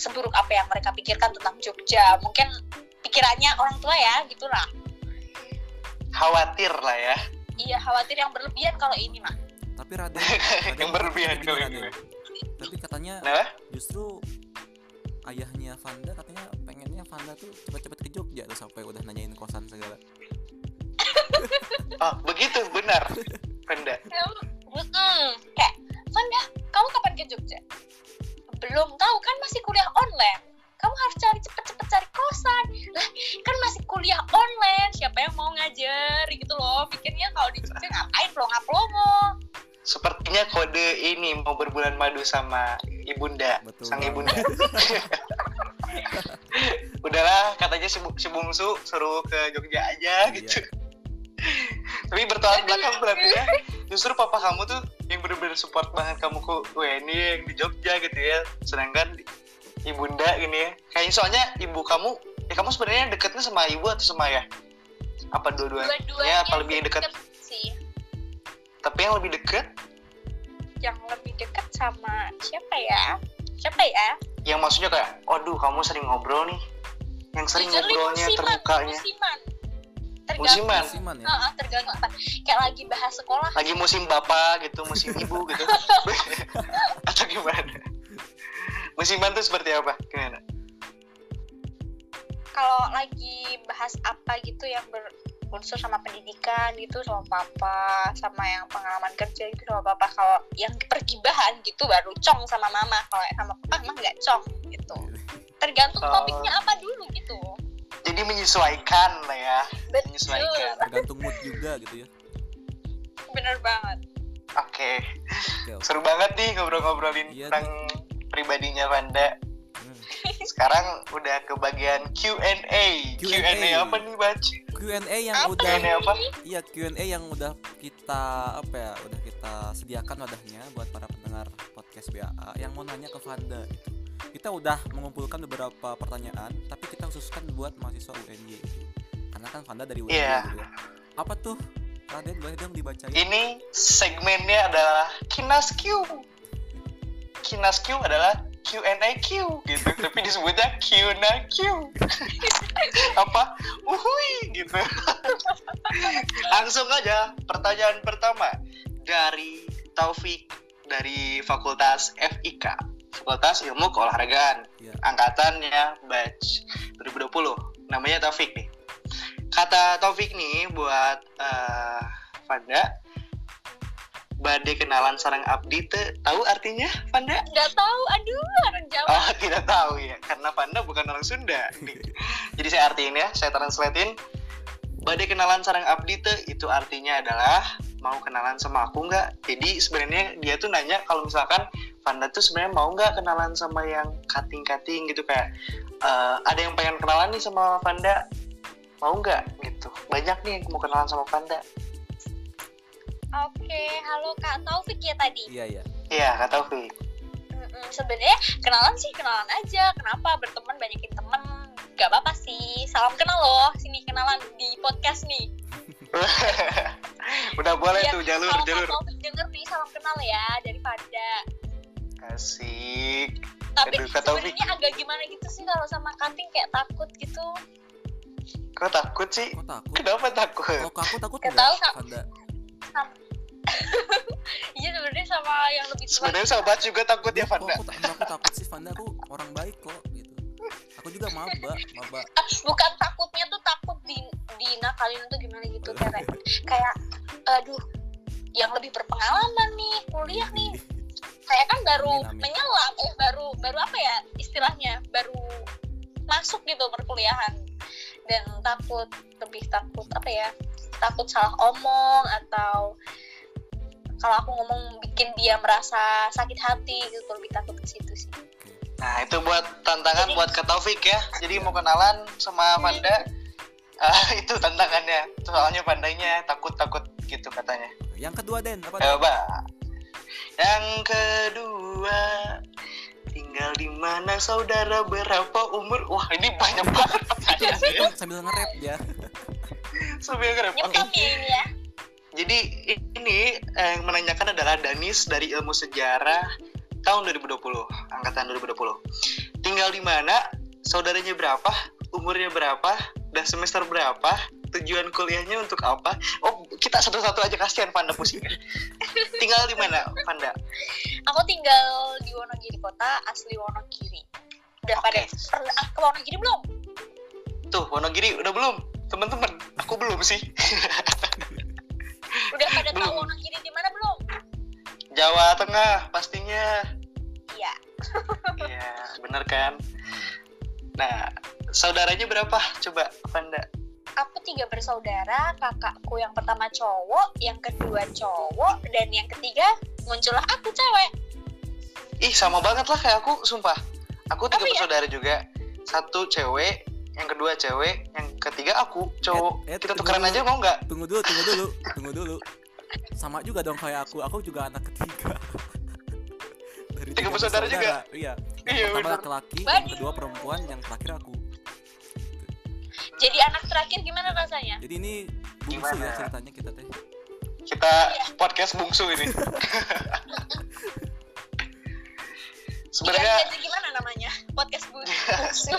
seburuk apa yang mereka pikirkan tentang Jogja. Mungkin pikirannya orang tua ya gitulah. Khawatir lah ya. Iya khawatir yang berlebihan kalau ini mah tapi Raden, *laughs* Raden yang berlebihan kalau ini tapi katanya nah justru ayahnya Vanda katanya pengennya Vanda tuh cepet-cepet ke Jogja tuh sampai udah nanyain kosan segala oh begitu benar. Mm-mm. kayak Vanda kamu kapan ke Jogja? Belum tahu kan masih kuliah online. Kamu harus cari cepet-cepet cari kosan. Lah kan masih kuliah online. Siapa yang mau ngajar? Gitu loh. Pikirnya kalau di Jogja ngapain pelongo-pelongo Sepertinya kode ini mau berbulan madu sama ibunda, Betul sang ibunda. *laughs* Udahlah, katanya si, Bu- si bungsu suruh ke Jogja aja Iya. gitu. Tapi bertolak belakang berarti ya. Justru papa kamu tuh yang bener-bener support banget kamu wah ini yang di Jogja gitu ya. Sedangkan ibunda gini ya. Kayaknya soalnya ibu kamu, ya kamu sebenarnya deketnya sama ibu atau sama ayah? Apa dua-duanya? dua-duanya apa lebih dekat? sih Tapi yang lebih deket yang lebih dekat sama siapa ya siapa ya yang maksudnya kayak, waduh kamu sering ngobrol nih, yang sering Jujur ngobrolnya musiman, terbukanya, musiman tergantung. Musiman, Musiman ya? Heeh, tergantung apa. Kayak lagi bahas sekolah. Lagi musim bapak gitu, musim ibu gitu, *laughs* atau gimana? Musiman tuh seperti apa? Gimana? kalau lagi bahas apa gitu yang berunsur sama pendidikan gitu sama papa sama yang pengalaman kerja gitu sama papa. Kalau yang pergibahan gitu baru cong sama mama. Kalau sama papa emang nggak cong gitu. Tergantung Oh. topiknya apa dulu gitu Jadi menyesuaikan lah ya. betul Menyesuaikan. tergantung mood juga gitu ya bener banget Oke. oke oke Seru banget nih ngobrol-ngobrolin Iya tentang pribadinya Vanda. Hmm. Sekarang udah ke bagian Q&A. Q&A. Apa nih, Bac? Q&A yang Apa udah Q&A apa? Iya Q&A yang udah kita apa ya udah kita sediakan wadahnya buat para pendengar podcast BAA yang mau nanya ke Vanda gitu. Kita udah mengumpulkan beberapa pertanyaan tapi kita khususkan buat mahasiswa UNY. Karena kan Vanda dari UNY Iya. gitu ya. Apa tuh? Raden boleh dong dibacain? Ini segmennya adalah Kinas Q. Kinas Q adalah Q&A Q gitu, *laughs* tapi disebutnya Qna Q. *laughs* Apa? Uhui gitu. *laughs* Langsung aja pertanyaan pertama dari Taufik dari Fakultas FIK, Fakultas Ilmu Keolahragaan. Iya. Angkatannya batch 2020. Namanya Taufik nih. Kata Taufik nih buat eh, Vanda Bade kenalan sarang abdi teu tahu artinya Vanda? nggak tahu aduh harus jawab Oh tidak tahu ya karena Vanda bukan orang Sunda nih. *laughs* Jadi saya artiin ya, saya translatein. Bade kenalan sarang abdi teu itu artinya adalah mau kenalan sama aku nggak? Jadi sebenarnya dia tuh nanya kalau misalkan Vanda tuh sebenarnya mau nggak kenalan sama yang cutting-cutting gitu kayak eh, ada yang pengen kenalan nih sama Vanda mau nggak? Gitu. Banyak nih yang mau kenalan sama Vanda oke halo kak Taufik ya tadi? Iya iya. iya kak Taufik. Mm-mm, sebenarnya kenalan sih kenalan aja. Kenapa? Berteman banyakin temen. Gak apa-apa sih. Salam kenal loh sini kenalan di podcast nih. *laughs* Udah boleh Iya, tuh jalur kalau jalur. Kak Taufik denger nih salam kenal ya dari Fanda asik tapi sebenarnya agak gimana gitu sih kalau sama cutting kayak takut gitu kok takut sih Kok takut? kenapa takut Kalau aku takut enggak? tahu, Kak. Vanda. *laughs* iya sebenarnya sama yang lebih tua sebenarnya sahabat juga takut ya Kok Vanda aku, tak- aku takut sih Vanda aku orang baik kok gitu. Aku juga maba, maba. Ah, bukan takutnya tuh takut di dinakalin tuh gimana gitu kayak kayak aduh yang lebih berpengalaman nih kuliah nih saya kan baru Amin, amin. menyelam eh baru baru apa ya istilahnya? Baru masuk gitu perkuliahan. Dan takut lebih takut apa ya? Takut salah omong atau kalau aku ngomong bikin dia merasa sakit hati gitu lebih takut ke situ sih. Nah itu buat tantangan Jadi- buat Kak Taufik ya. Jadi mau kenalan sama Vanda *laughs* ah, itu tantangannya. Soalnya Vandanya takut-takut gitu katanya. Yang kedua Den, apa coba yang kedua tinggal di mana saudara berapa umur wah ini banyak banget pertanyaan ya Sambil nge-rap ya. sambil ngerep. Oke. nyemprot ya ini ya Jadi ini eh, yang menanyakan adalah Danis dari Ilmu Sejarah tahun 2020, angkatan 2020. Tinggal di mana? Saudaranya berapa? Umurnya berapa? Dan semester berapa? Tujuan kuliahnya untuk apa? Oh, kita satu-satu aja kasihan Panda pusing. *laughs* Tinggal di mana, Panda? aku tinggal di Wonogiri kota asli Wonogiri udah Oke. pada pernah ke Wonogiri belum Tuh, Wonogiri udah belum? Teman-teman, aku belum sih. udah pada tahu Belum. Wonogiri di mana belum Jawa Tengah pastinya. iya Iya, bener kan? Nah, saudaranya berapa? Coba, Panda. Aku tiga bersaudara kakakku yang pertama cowok yang kedua cowok dan yang ketiga muncullah aku cewek Ih sama banget lah kayak aku, sumpah. Aku tiga Oh, iya? bersaudara juga. Satu cewek, yang kedua cewek, yang ketiga aku cowok. Eh, eh, Kita tukeran dulu. aja mau nggak? Tunggu dulu, tunggu dulu, tunggu dulu. Sama juga dong kayak aku. Aku juga anak ketiga. Dari Tiga bersaudara juga? Iya. Yang Iya, pertama laki-laki, yang kedua perempuan, yang terakhir aku. Jadi anak terakhir gimana rasanya Jadi ini bungsu Gimana? ya ceritanya kita teh. Kita podcast bungsu ini. sebenarnya jadi gimana namanya podcast bungsu *laughs*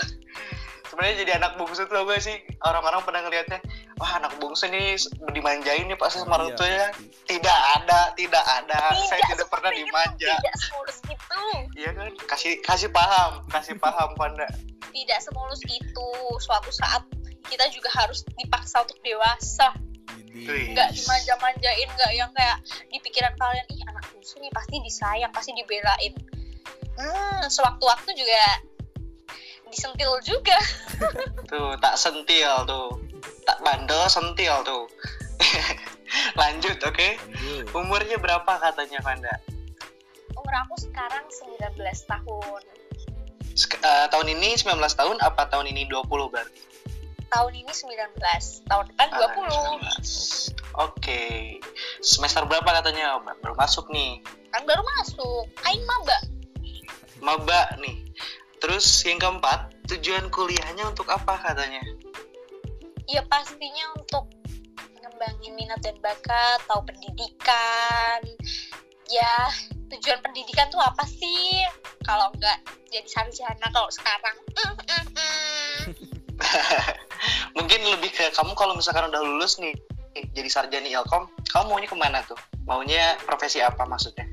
sebenarnya jadi anak bungsu tuh apa sih? Orang-orang pernah ngelihatnya wah anak bungsu nih dimanjain nih pasti sama orang Iya, tuanya tidak ada tidak ada. Saya tidak pernah itu, dimanja. tidak semulus itu. Iya kan? Kasih kasih paham kasih paham panda. Tidak semulus itu. Suatu saat kita juga harus dipaksa untuk dewasa. Nggak dimanja-manjain nggak yang kayak di pikiran kalian ih anak bungsu nih pasti disayang pasti dibelain. Hmm sewaktu-waktu juga disentil juga. *laughs* Tuh tak sentil tuh. Tak bandel sentil tuh. *laughs* Lanjut oke? Lanjut. umurnya berapa katanya Vanda? Umur aku sekarang 19 tahun. Sek- eh, tahun ini 19 tahun apa tahun ini 20 berarti? Tahun ini 19 tahun depan Ah, 20 19. oke. Semester berapa katanya baru masuk nih. Kan baru masuk. Aing maba. Maba nih terus yang keempat tujuan kuliahnya untuk apa katanya? Ya pastinya untuk mengembangin minat dan bakat tahu pendidikan. Ya tujuan pendidikan tuh apa sih? Kalau enggak jadi sarjana kalau sekarang. Mm, mm, mm. mungkin lebih ke kamu kalau misalkan udah lulus nih jadi sarjana ilkom kamu maunya ke mana tuh? Maunya profesi apa maksudnya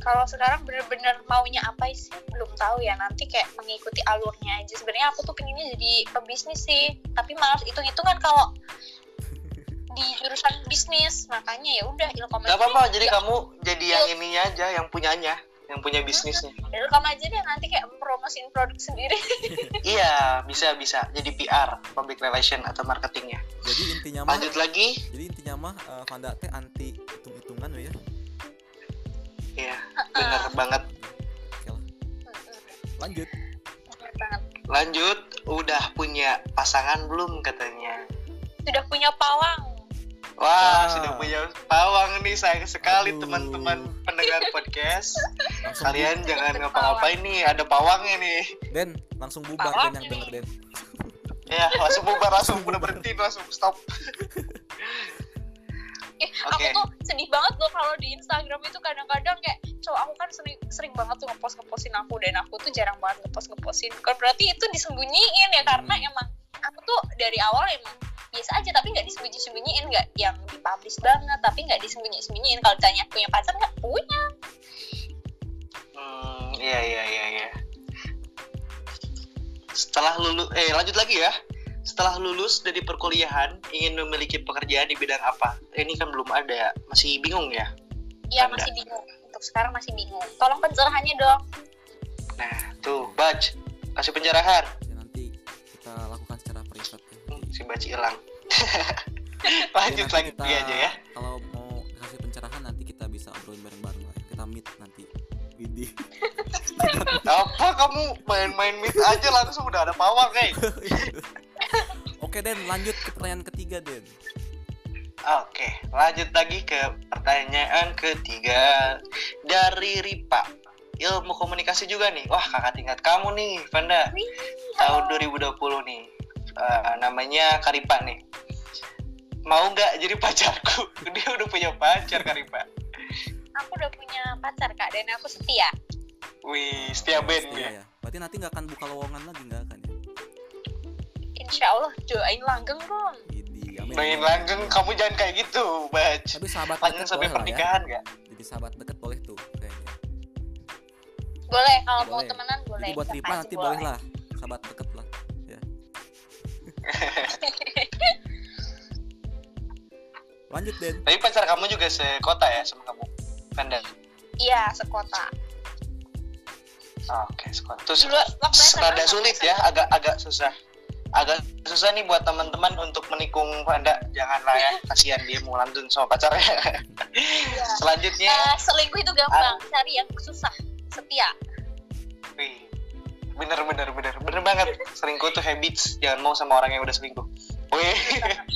kalau sekarang bener-bener maunya apa sih? Belum tahu ya nanti kayak mengikuti alurnya aja. Sebenarnya aku tuh pengennya jadi pebisnis sih tapi malas hitung hitungan kalau di jurusan bisnis. Makanya ya udah ilkom Gak aja apa-apa jadi Ya, kamu jadi yang ininya aja yang punyanya yang punya bisnisnya. Ilkom aja deh nanti kayak promosiin produk sendiri. *laughs* Iya bisa bisa. Jadi PR public relation atau marketingnya. Jadi intinya mah lanjut lagi. jadi intinya mah eh, Vanda teh anti hitung-hitungan ya. Iya bener banget. Lanjut. Bener banget. lanjut udah punya pasangan belum katanya sudah punya pawang Wah, Ah. sudah punya pawang nih sayang sekali teman-teman pendengar podcast. Langsung Kalian bu- jangan Pawang. ngapa-ngapain nih, ada pawangnya nih. Den, langsung bubar Pawang Den yang denger Den. Ya, langsung bubar, langsung udah berhenti, langsung stop. *laughs* Eh, Oke. aku tuh sedih banget loh kalau di Instagram itu kadang-kadang kayak cowok aku kan sering sering banget tuh ngepost ngepostin aku dan aku tuh jarang banget ngepost ngepostin kan berarti itu disembunyiin ya karena Hmm. emang aku tuh dari awal emang biasa aja tapi nggak disembunyi sembunyiin nggak yang dipublish banget tapi nggak disembunyi sembunyiin kalau ditanya punya pacar nggak punya Hmm, iya iya iya iya. Setelah lulus, eh lanjut lagi ya. Setelah lulus dari perkuliahan, ingin memiliki pekerjaan di bidang apa? Ini kan belum ada, masih bingung ya. ya Anda. masih bingung untuk sekarang masih bingung tolong pencerahannya dong Nah, tuh, Baj, kasih pencerahan. Ya nanti kita lakukan secara privat ya. Hmm, si Baci hilang. *laughs* Lanjut lagi kita- aja ya. Kalau mau kasih pencerahan nanti kita bisa obrolin bareng-bareng lah. ya. Kita meet nanti. Widih. Apa kamu main-main meet aja langsung udah ada pawang, eh? *laughs* Oke Den, lanjut ke pertanyaan ketiga Den. Oke, lanjut lagi ke pertanyaan ketiga dari Ripa. Ilmu komunikasi juga nih. Wah, kakak tingkat kamu nih, Vanda. Tahun 2020 nih. Eh, namanya Karipa nih. Mau nggak jadi pacarku? *laughs* Dia udah punya pacar, Karipa. aku udah punya pacar kak dan aku setia Wih, setia band Iya ya. ya. Berarti nanti nggak akan buka lowongan lagi nggak akan ya? insya Allah doain langgeng dong. Main langgeng, kamu jangan kayak gitu, Baj. Tapi sahabat Langgeng sampai boleh ya. pernikahan nggak? Jadi sahabat deket boleh tuh kayaknya. boleh kalau mau Boleh. temenan boleh Jadi buat Ripa nanti boleh lah. Sahabat deket lah. Ya. *laughs* Lanjut Den. Tapi pacar kamu juga sekota ya sama kamu, Vanda? iya sekota Oke, sekota. Terus Dulu rada sulit ya, agak agak susah. Agak susah nih buat teman-teman untuk menikung Vanda. Janganlah ya, *laughs* kasihan dia mau lantun sama pacarnya. Selanjutnya, Eh, selingkuh itu gampang cari yang susah setia wih, bener bener bener bener banget. Selingkuh tuh habits, jangan mau sama orang yang udah selingkuh. Wih,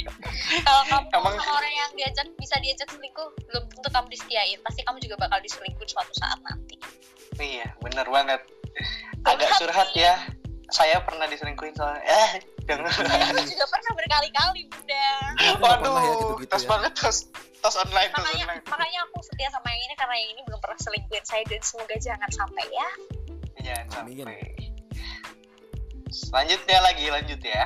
*laughs* kalau kamu Emang- sama orang yang diajak bisa diajak selingkuh belum tentu kamu disetiain pasti kamu juga bakal diselingkuh suatu saat nanti iya bener banget. Agak curhat ya. Saya pernah diselingkuhin soalnya. Eh, jangan. saya juga pernah berkali-kali bunda Aku nggak pernah ya Waduh, gitu-gitu tos ya. banget tos tos online tos makanya online. makanya aku setia sama yang ini karena yang ini belum pernah selingkuhin saya dan semoga jangan sampai ya Jangan Amin. sampai. Selanjutnya lagi lanjut ya.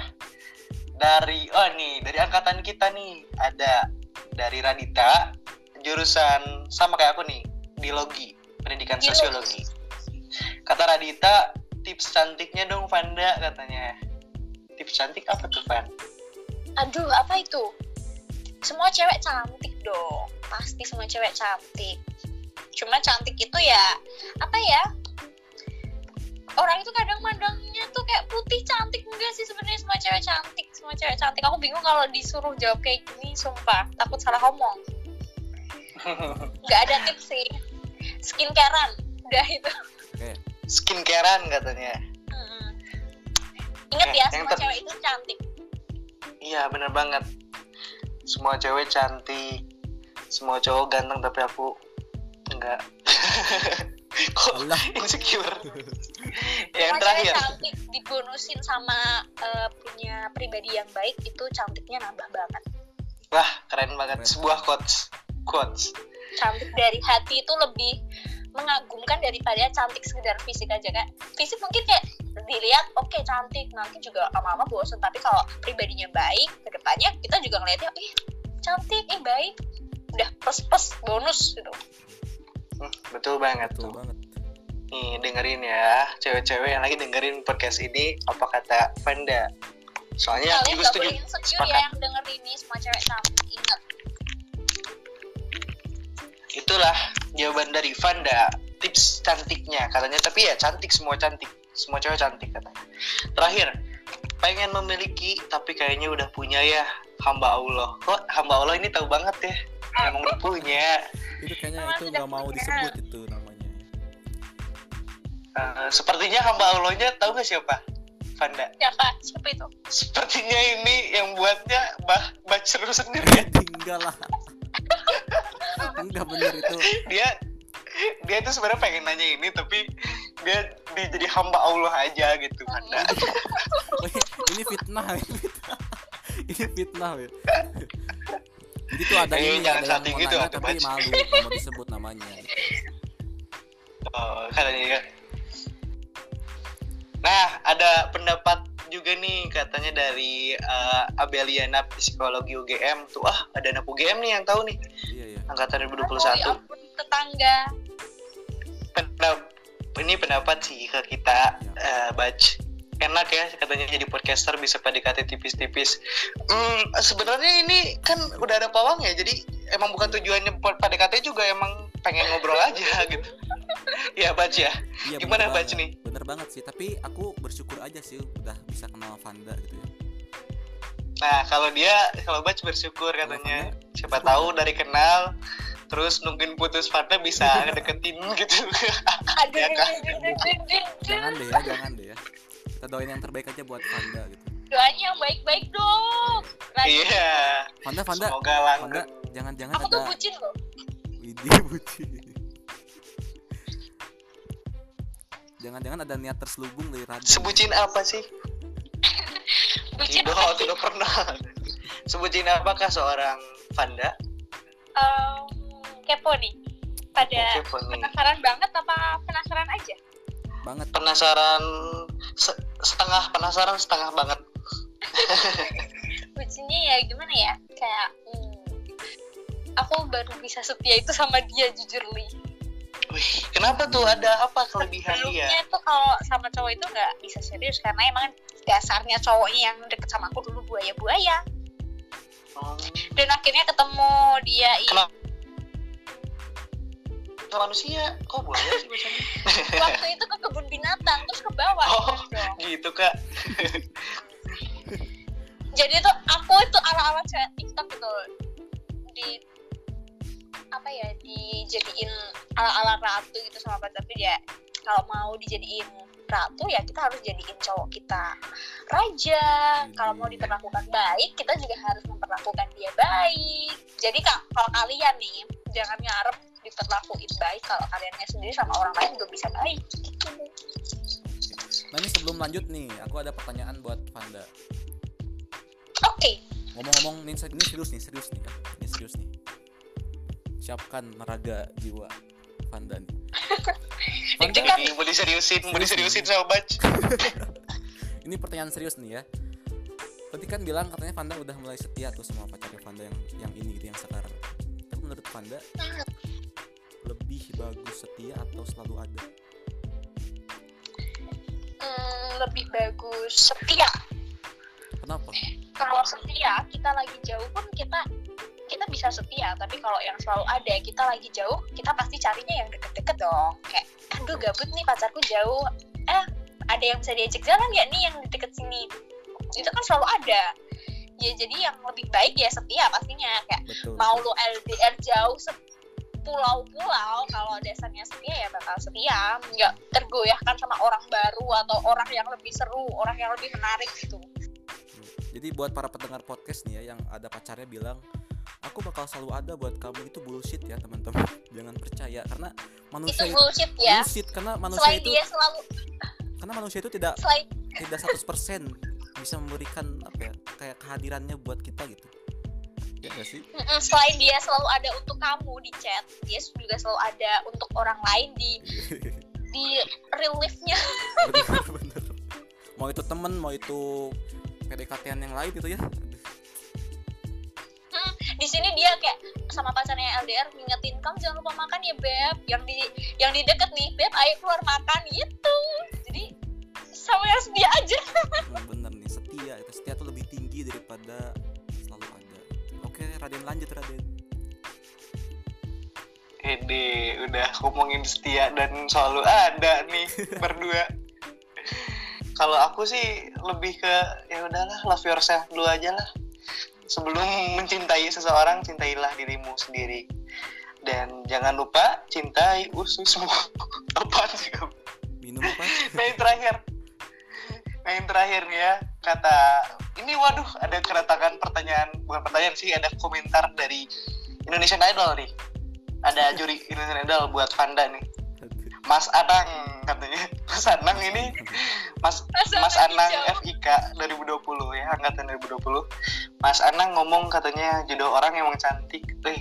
Dari oh nih dari angkatan kita nih ada dari Radita jurusan sama kayak aku nih biologi pendidikan Biologi. sosiologi. Kata Radita tips cantiknya dong Vanda katanya. Tips cantik apa tuh Van? Aduh apa itu? Semua cewek cantik dong. Pasti semua cewek cantik. Cuma cantik itu ya apa ya? Orang itu kadang mandangnya tuh kayak putih cantik. Enggak sih sebenarnya semua cewek cantik. Semua cewek cantik. Aku bingung kalau disuruh jawab kayak gini sumpah. Takut salah ngomong. *laughs* Nggak ada tips sih skincarean. Udah itu. Oke. skincarean katanya. Mm-mm. ingat Oke, ya yang semua ter- cewek itu cantik. Iya bener banget. Semua cewek cantik. Semua cowok ganteng tapi aku enggak. *laughs* Kok Allah. insecure? *laughs* Yang semua terakhir. cantik dibonusin sama eh, punya pribadi yang baik itu cantiknya nambah banget. Wah keren banget. Keren. sebuah quotes. Quotes cantik dari hati itu lebih mengagumkan daripada cantik sekedar fisik aja kan fisik mungkin kayak dilihat oke cantik. Nanti juga lama-lama bosan tapi kalau pribadinya baik ke depannya kita juga ngeliatnya ih cantik ih baik. Udah plus plus bonus gitu. Hmm, betul banget Betul tuh banget. nih dengerin ya cewek-cewek yang lagi dengerin podcast ini apa kata Vanda? Soalnya kalian aku gak setuju boleh insecure sepakat. ya yang denger ini semua cewek cantik ingat itulah jawaban dari Vanda. Tips cantiknya katanya. Tapi ya cantik semua cantik. Semua cewek cantik katanya. Terakhir pengen memiliki tapi kayaknya udah punya ya. Hamba Allah. Kok hamba Allah ini tahu banget ya? Emang udah punya. Itu kayaknya itu nggak mau disebut itu namanya. Eh, sepertinya hamba Allahnya tahu gak siapa? Vanda. Siapa siapa itu? Sepertinya ini yang buatnya bah Bacru sendiri. *laughs* Ya Enggak lah. Enggak bener itu. dia dia tuh sebenarnya pengen nanya ini tapi dia, dia jadi hamba Allah aja gitu Wih, ini fitnah, ini fitnah. ini fitnah, ya. Jadi tuh ada ini jangan ada yang mau gitu, nanya tapi malu mau disebut namanya. Oh, katanya ya. Nah, ada pendapat juga nih katanya dari eh, Abeliana Psikologi UGM tuh ah ada anak UGM nih yang tahu nih Iya ya. angkatan oh 2021. ya ampun tetangga Pendap- ini pendapat sih ke kita eh, Baj enak ya katanya jadi podcaster bisa PDKT tipis-tipis. Hmm, sebenarnya ini kan udah ada pawang ya jadi emang bukan tujuannya PDKT juga emang pengen ngobrol aja *laughs* gitu. Ya Baj ya. Iya, Gimana, banget. nih? Bener banget sih, tapi aku bersyukur aja sih udah bisa kenal Vanda gitu ya. Nah, kalau dia, kalau Bach bersyukur katanya. Siapa tahu dari kenal, terus nungguin putus partner bisa *laughs* ngedeketin gitu. aduh Ya kan? Jangan deh ya, jangan deh ya. Kita doain yang terbaik aja buat Vanda gitu. doanya yang baik-baik dong. Iya. Vanda, Vanda, Semoga Vanda, langgeng. jangan-jangan aku tuh bucin loh Widih *laughs* bucin. Jangan-jangan ada niat terselubung dari Raden. Sebutin apa sih? bucin Tidak, apa tidak pernah. Sebutin apakah seorang Vanda? Em, kepo nih pada Kepo nih. penasaran banget apa penasaran aja banget. Penasaran se- setengah penasaran setengah banget. *laughs* bucinnya ya gimana ya kayak hmm, aku baru bisa setia itu sama dia jujur li Wih, kenapa tuh ada apa kelebihan dia? sebelumnya tuh kalau sama cowok itu nggak bisa serius karena emang dasarnya cowoknya yang deket sama aku dulu buaya buaya Hmm, dan akhirnya ketemu dia Kenapa? Ke manusia, kok boleh sih bacanya? *laughs* waktu itu ke kebun binatang terus ke bawah Oh. dong gitu kak. *laughs* jadi tuh aku itu ala-ala cewek TikTok gitu di apa ya dijadiin ala-ala ratu gitu sama pacar tapi ya kalau mau dijadiin ratu ya kita harus jadiin cowok kita raja kalau mau diperlakukan baik kita juga harus memperlakukan dia baik jadi kak kalau kalian nih jangan ngarep diperlakuin baik kalau kaliannya sendiri sama orang lain juga bisa baik gitu Nah ini sebelum lanjut nih, aku ada pertanyaan buat Vanda. oke Ngomong-ngomong, ini, ini serius nih, serius nih ya. Ini serius nih. Siapkan meraga jiwa Vanda nih. *laughs* Vanda, Deg-degan. Ini mau diseriusin, mau diseriusin sama Baj. *laughs* ini pertanyaan serius nih ya. Tadi kan bilang katanya Vanda udah mulai setia tuh sama pacarnya Vanda yang yang ini gitu yang sekarang. Tapi menurut Vanda lebih bagus setia atau selalu ada? lebih bagus setia Kenapa? kalau setia kita lagi jauh pun kita kita bisa setia tapi kalau yang selalu ada kita lagi jauh kita pasti carinya yang deket-deket dong. Kayak aduh gabut nih pacarku jauh. Eh ada yang bisa diajak jalan nggak nih yang di deket sini? Itu kan selalu ada. Ya jadi yang lebih baik ya setia pastinya. Kayak Betul. mau lu LDR jauh pulau-pulau kalau dasarnya setia ya bakal setia. Nggak tergoyahkan sama orang baru atau orang yang lebih seru orang yang lebih menarik gitu. Jadi buat para pendengar podcast nih ya yang ada pacarnya bilang aku bakal selalu ada buat kamu itu bullshit ya teman-teman. *laughs* Jangan percaya karena manusia itu bullshit ya bullshit karena manusia selain itu dia selalu karena manusia itu tidak selain tidak 100% bisa memberikan apa ya kayak kehadirannya buat kita gitu. Ya gak sih? Selain dia selalu ada untuk kamu di chat dia juga selalu ada untuk orang lain di *laughs* di Bener-bener. Mau itu temen, mau itu PDKT yang lain gitu ya. Di sini dia kayak sama pacarnya LDR ngingetin kamu jangan lupa makan ya beb yang di yang di deket nih beb ayo keluar makan gitu jadi sama yang sedia aja Nah, bener nih setia itu setia tuh lebih tinggi daripada selalu ada. Oke, Raden lanjut Raden. Ede udah ngomongin setia dan selalu ada nih *laughs* berdua. Kalau aku sih lebih ke ya udahlah love yourself dulu aja lah. Sebelum mencintai seseorang, cintailah dirimu sendiri. Dan jangan lupa cintai ususmu. *laughs* Apaan sih kamu? Minum apa? *laughs* Nah yang terakhir. Nah yang terakhir ya kata ini waduh ada keretakan pertanyaan bukan pertanyaan sih ada komentar dari Indonesian Idol nih. Ada juri Indonesian Idol buat Vanda nih. Mas Anang katanya. Mas Anang ini Mas Mas Mas Anang hijau. FIK 2020 ya angkatan 2020. Mas Anang ngomong katanya jodoh orang emang cantik. Eh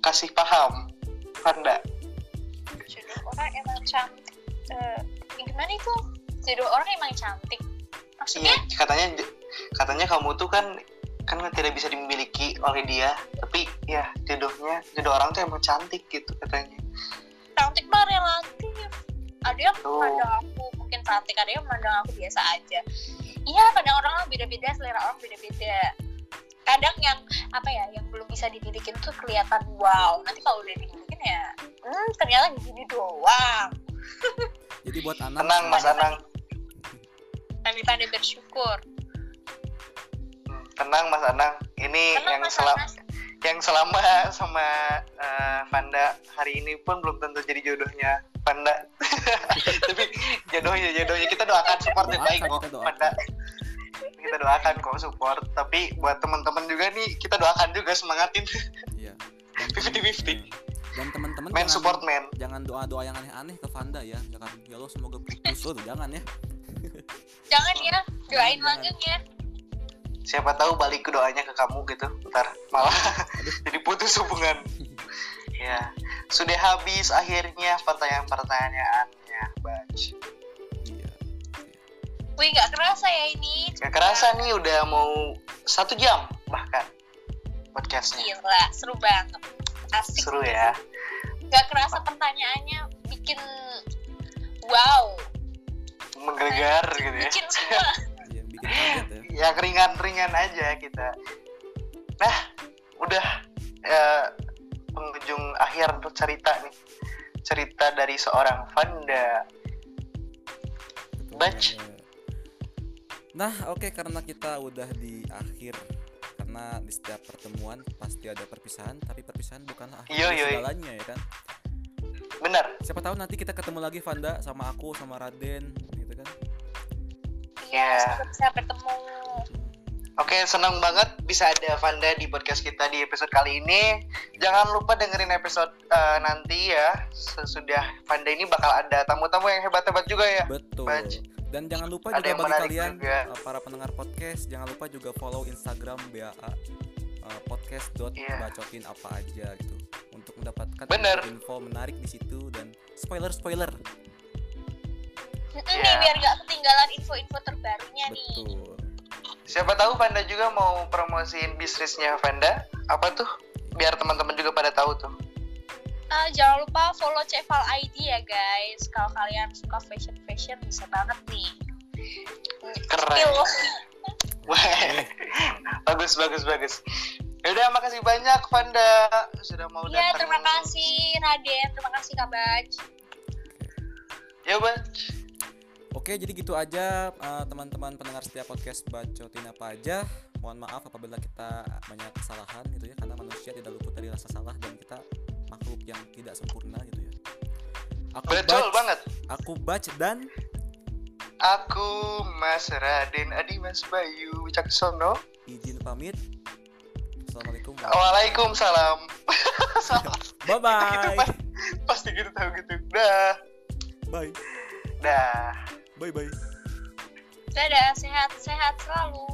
kasih paham Vanda. jodoh orang emang cantik Eh, gimana itu jodoh orang emang cantik maksudnya Iya, katanya katanya kamu tuh kan kan tidak bisa dimiliki oleh dia, tapi ya jodohnya jodoh orang tuh emang cantik gitu katanya. Cantik mah relatif ada yang Tuh. pandang aku mungkin cantik ada yang pandang aku biasa aja. Iya pandang orang beda-beda selera orang beda-beda. Kadang yang apa ya yang belum bisa dimilikin tuh kelihatan wow. Nanti kalau udah dimilikin ya hmm, ternyata gini doang. *laughs* Jadi buat anak Tenang Mas Anang, tapi tanda bersyukur. Hmm, tenang Mas Anang. Ini tenang yang mas selama Anas yang selama sama Vanda hari ini pun belum tentu jadi jodohnya Vanda. *laughs* tapi jodohnya jodohnya kita doakan support yang baik kok. Vanda. Kita doakan kok support, tapi buat teman-teman juga nih kita doakan juga semangatin Iya. *laughs* Dan 50-50. Dan teman-teman main jangan- support man. jangan doa-doa yang aneh-aneh ke Vanda ya. Jangan ya Allah semoga putus oh, jangan ya. jangan ya doain langgeng ya siapa tahu balik ke doanya ke kamu gitu. Ntar malah *laughs* jadi putus hubungan. Ya sudah habis akhirnya pertanyaan-pertanyaannya Baj. Iya. wih nggak kerasa ya ini. Gak kerasa nih udah mau satu jam bahkan podcastnya. Gila seru banget. Asik. Seru ya. Nggak kerasa pertanyaannya bikin wow. Menggelegar gitu ya. Bikin semua Iya, kaget ya. ya ringan-ringan aja kita nah udah eh, penghujung akhir cerita nih cerita dari seorang Vanda Batch. Nah, oke karena kita udah di akhir karena di setiap pertemuan pasti ada perpisahan, tapi perpisahan bukanlah akhir Iya, dari iya. segalanya ya kan. bener Siapa tahu nanti kita ketemu lagi Vanda sama aku sama Raden gitu kan. Semoga bisa bertemu Oke, senang banget bisa ada Vanda di podcast kita di episode kali ini. Jangan lupa dengerin episode eh, nanti ya. Sesudah Vanda ini bakal ada tamu-tamu yang hebat-hebat juga ya. Betul. Batch. Dan jangan lupa Ada juga yang bagi menarik kalian juga. uh, para pendengar podcast, jangan lupa juga follow Instagram BAA uh, podcast dot Iya. bacotin apa aja gitu untuk mendapatkan Bener. info menarik di situ dan spoiler spoiler. Iya. nih biar nggak ketinggalan info-info terbarunya nih Betul. Siapa tahu Vanda juga mau promosiin bisnisnya Vanda. Apa tuh? Biar teman-teman juga pada tahu tuh. Ah, jangan lupa follow Ceval ID ya guys kalau kalian suka fashion fashion bisa banget nih Keren. *laughs* Bagus bagus bagus. Yaudah makasih banyak Vanda sudah mau Iya, datang. terima kasih Raden, terima kasih Kak Baj. Ya Bang. Oke, jadi gitu aja eh, teman-teman pendengar setiap podcast Bacotin apa aja. Mohon maaf apabila kita banyak kesalahan gitu ya karena manusia tidak luput dari rasa salah dan kita makhluk yang tidak sempurna gitu ya. Aku Betul Baj, banget. Aku Baj dan Aku Mas Raden Adi Mas Bayu Wicaksono. izin pamit. Assalamualaikum. Waalaikumsalam. *laughs* Salah. Bye *laughs* Gitu, bye. Pak. Pasti gitu tahu gitu. Dah. Bye. Dah. Bye bye. Dadah, sehat-sehat selalu.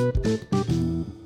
Thank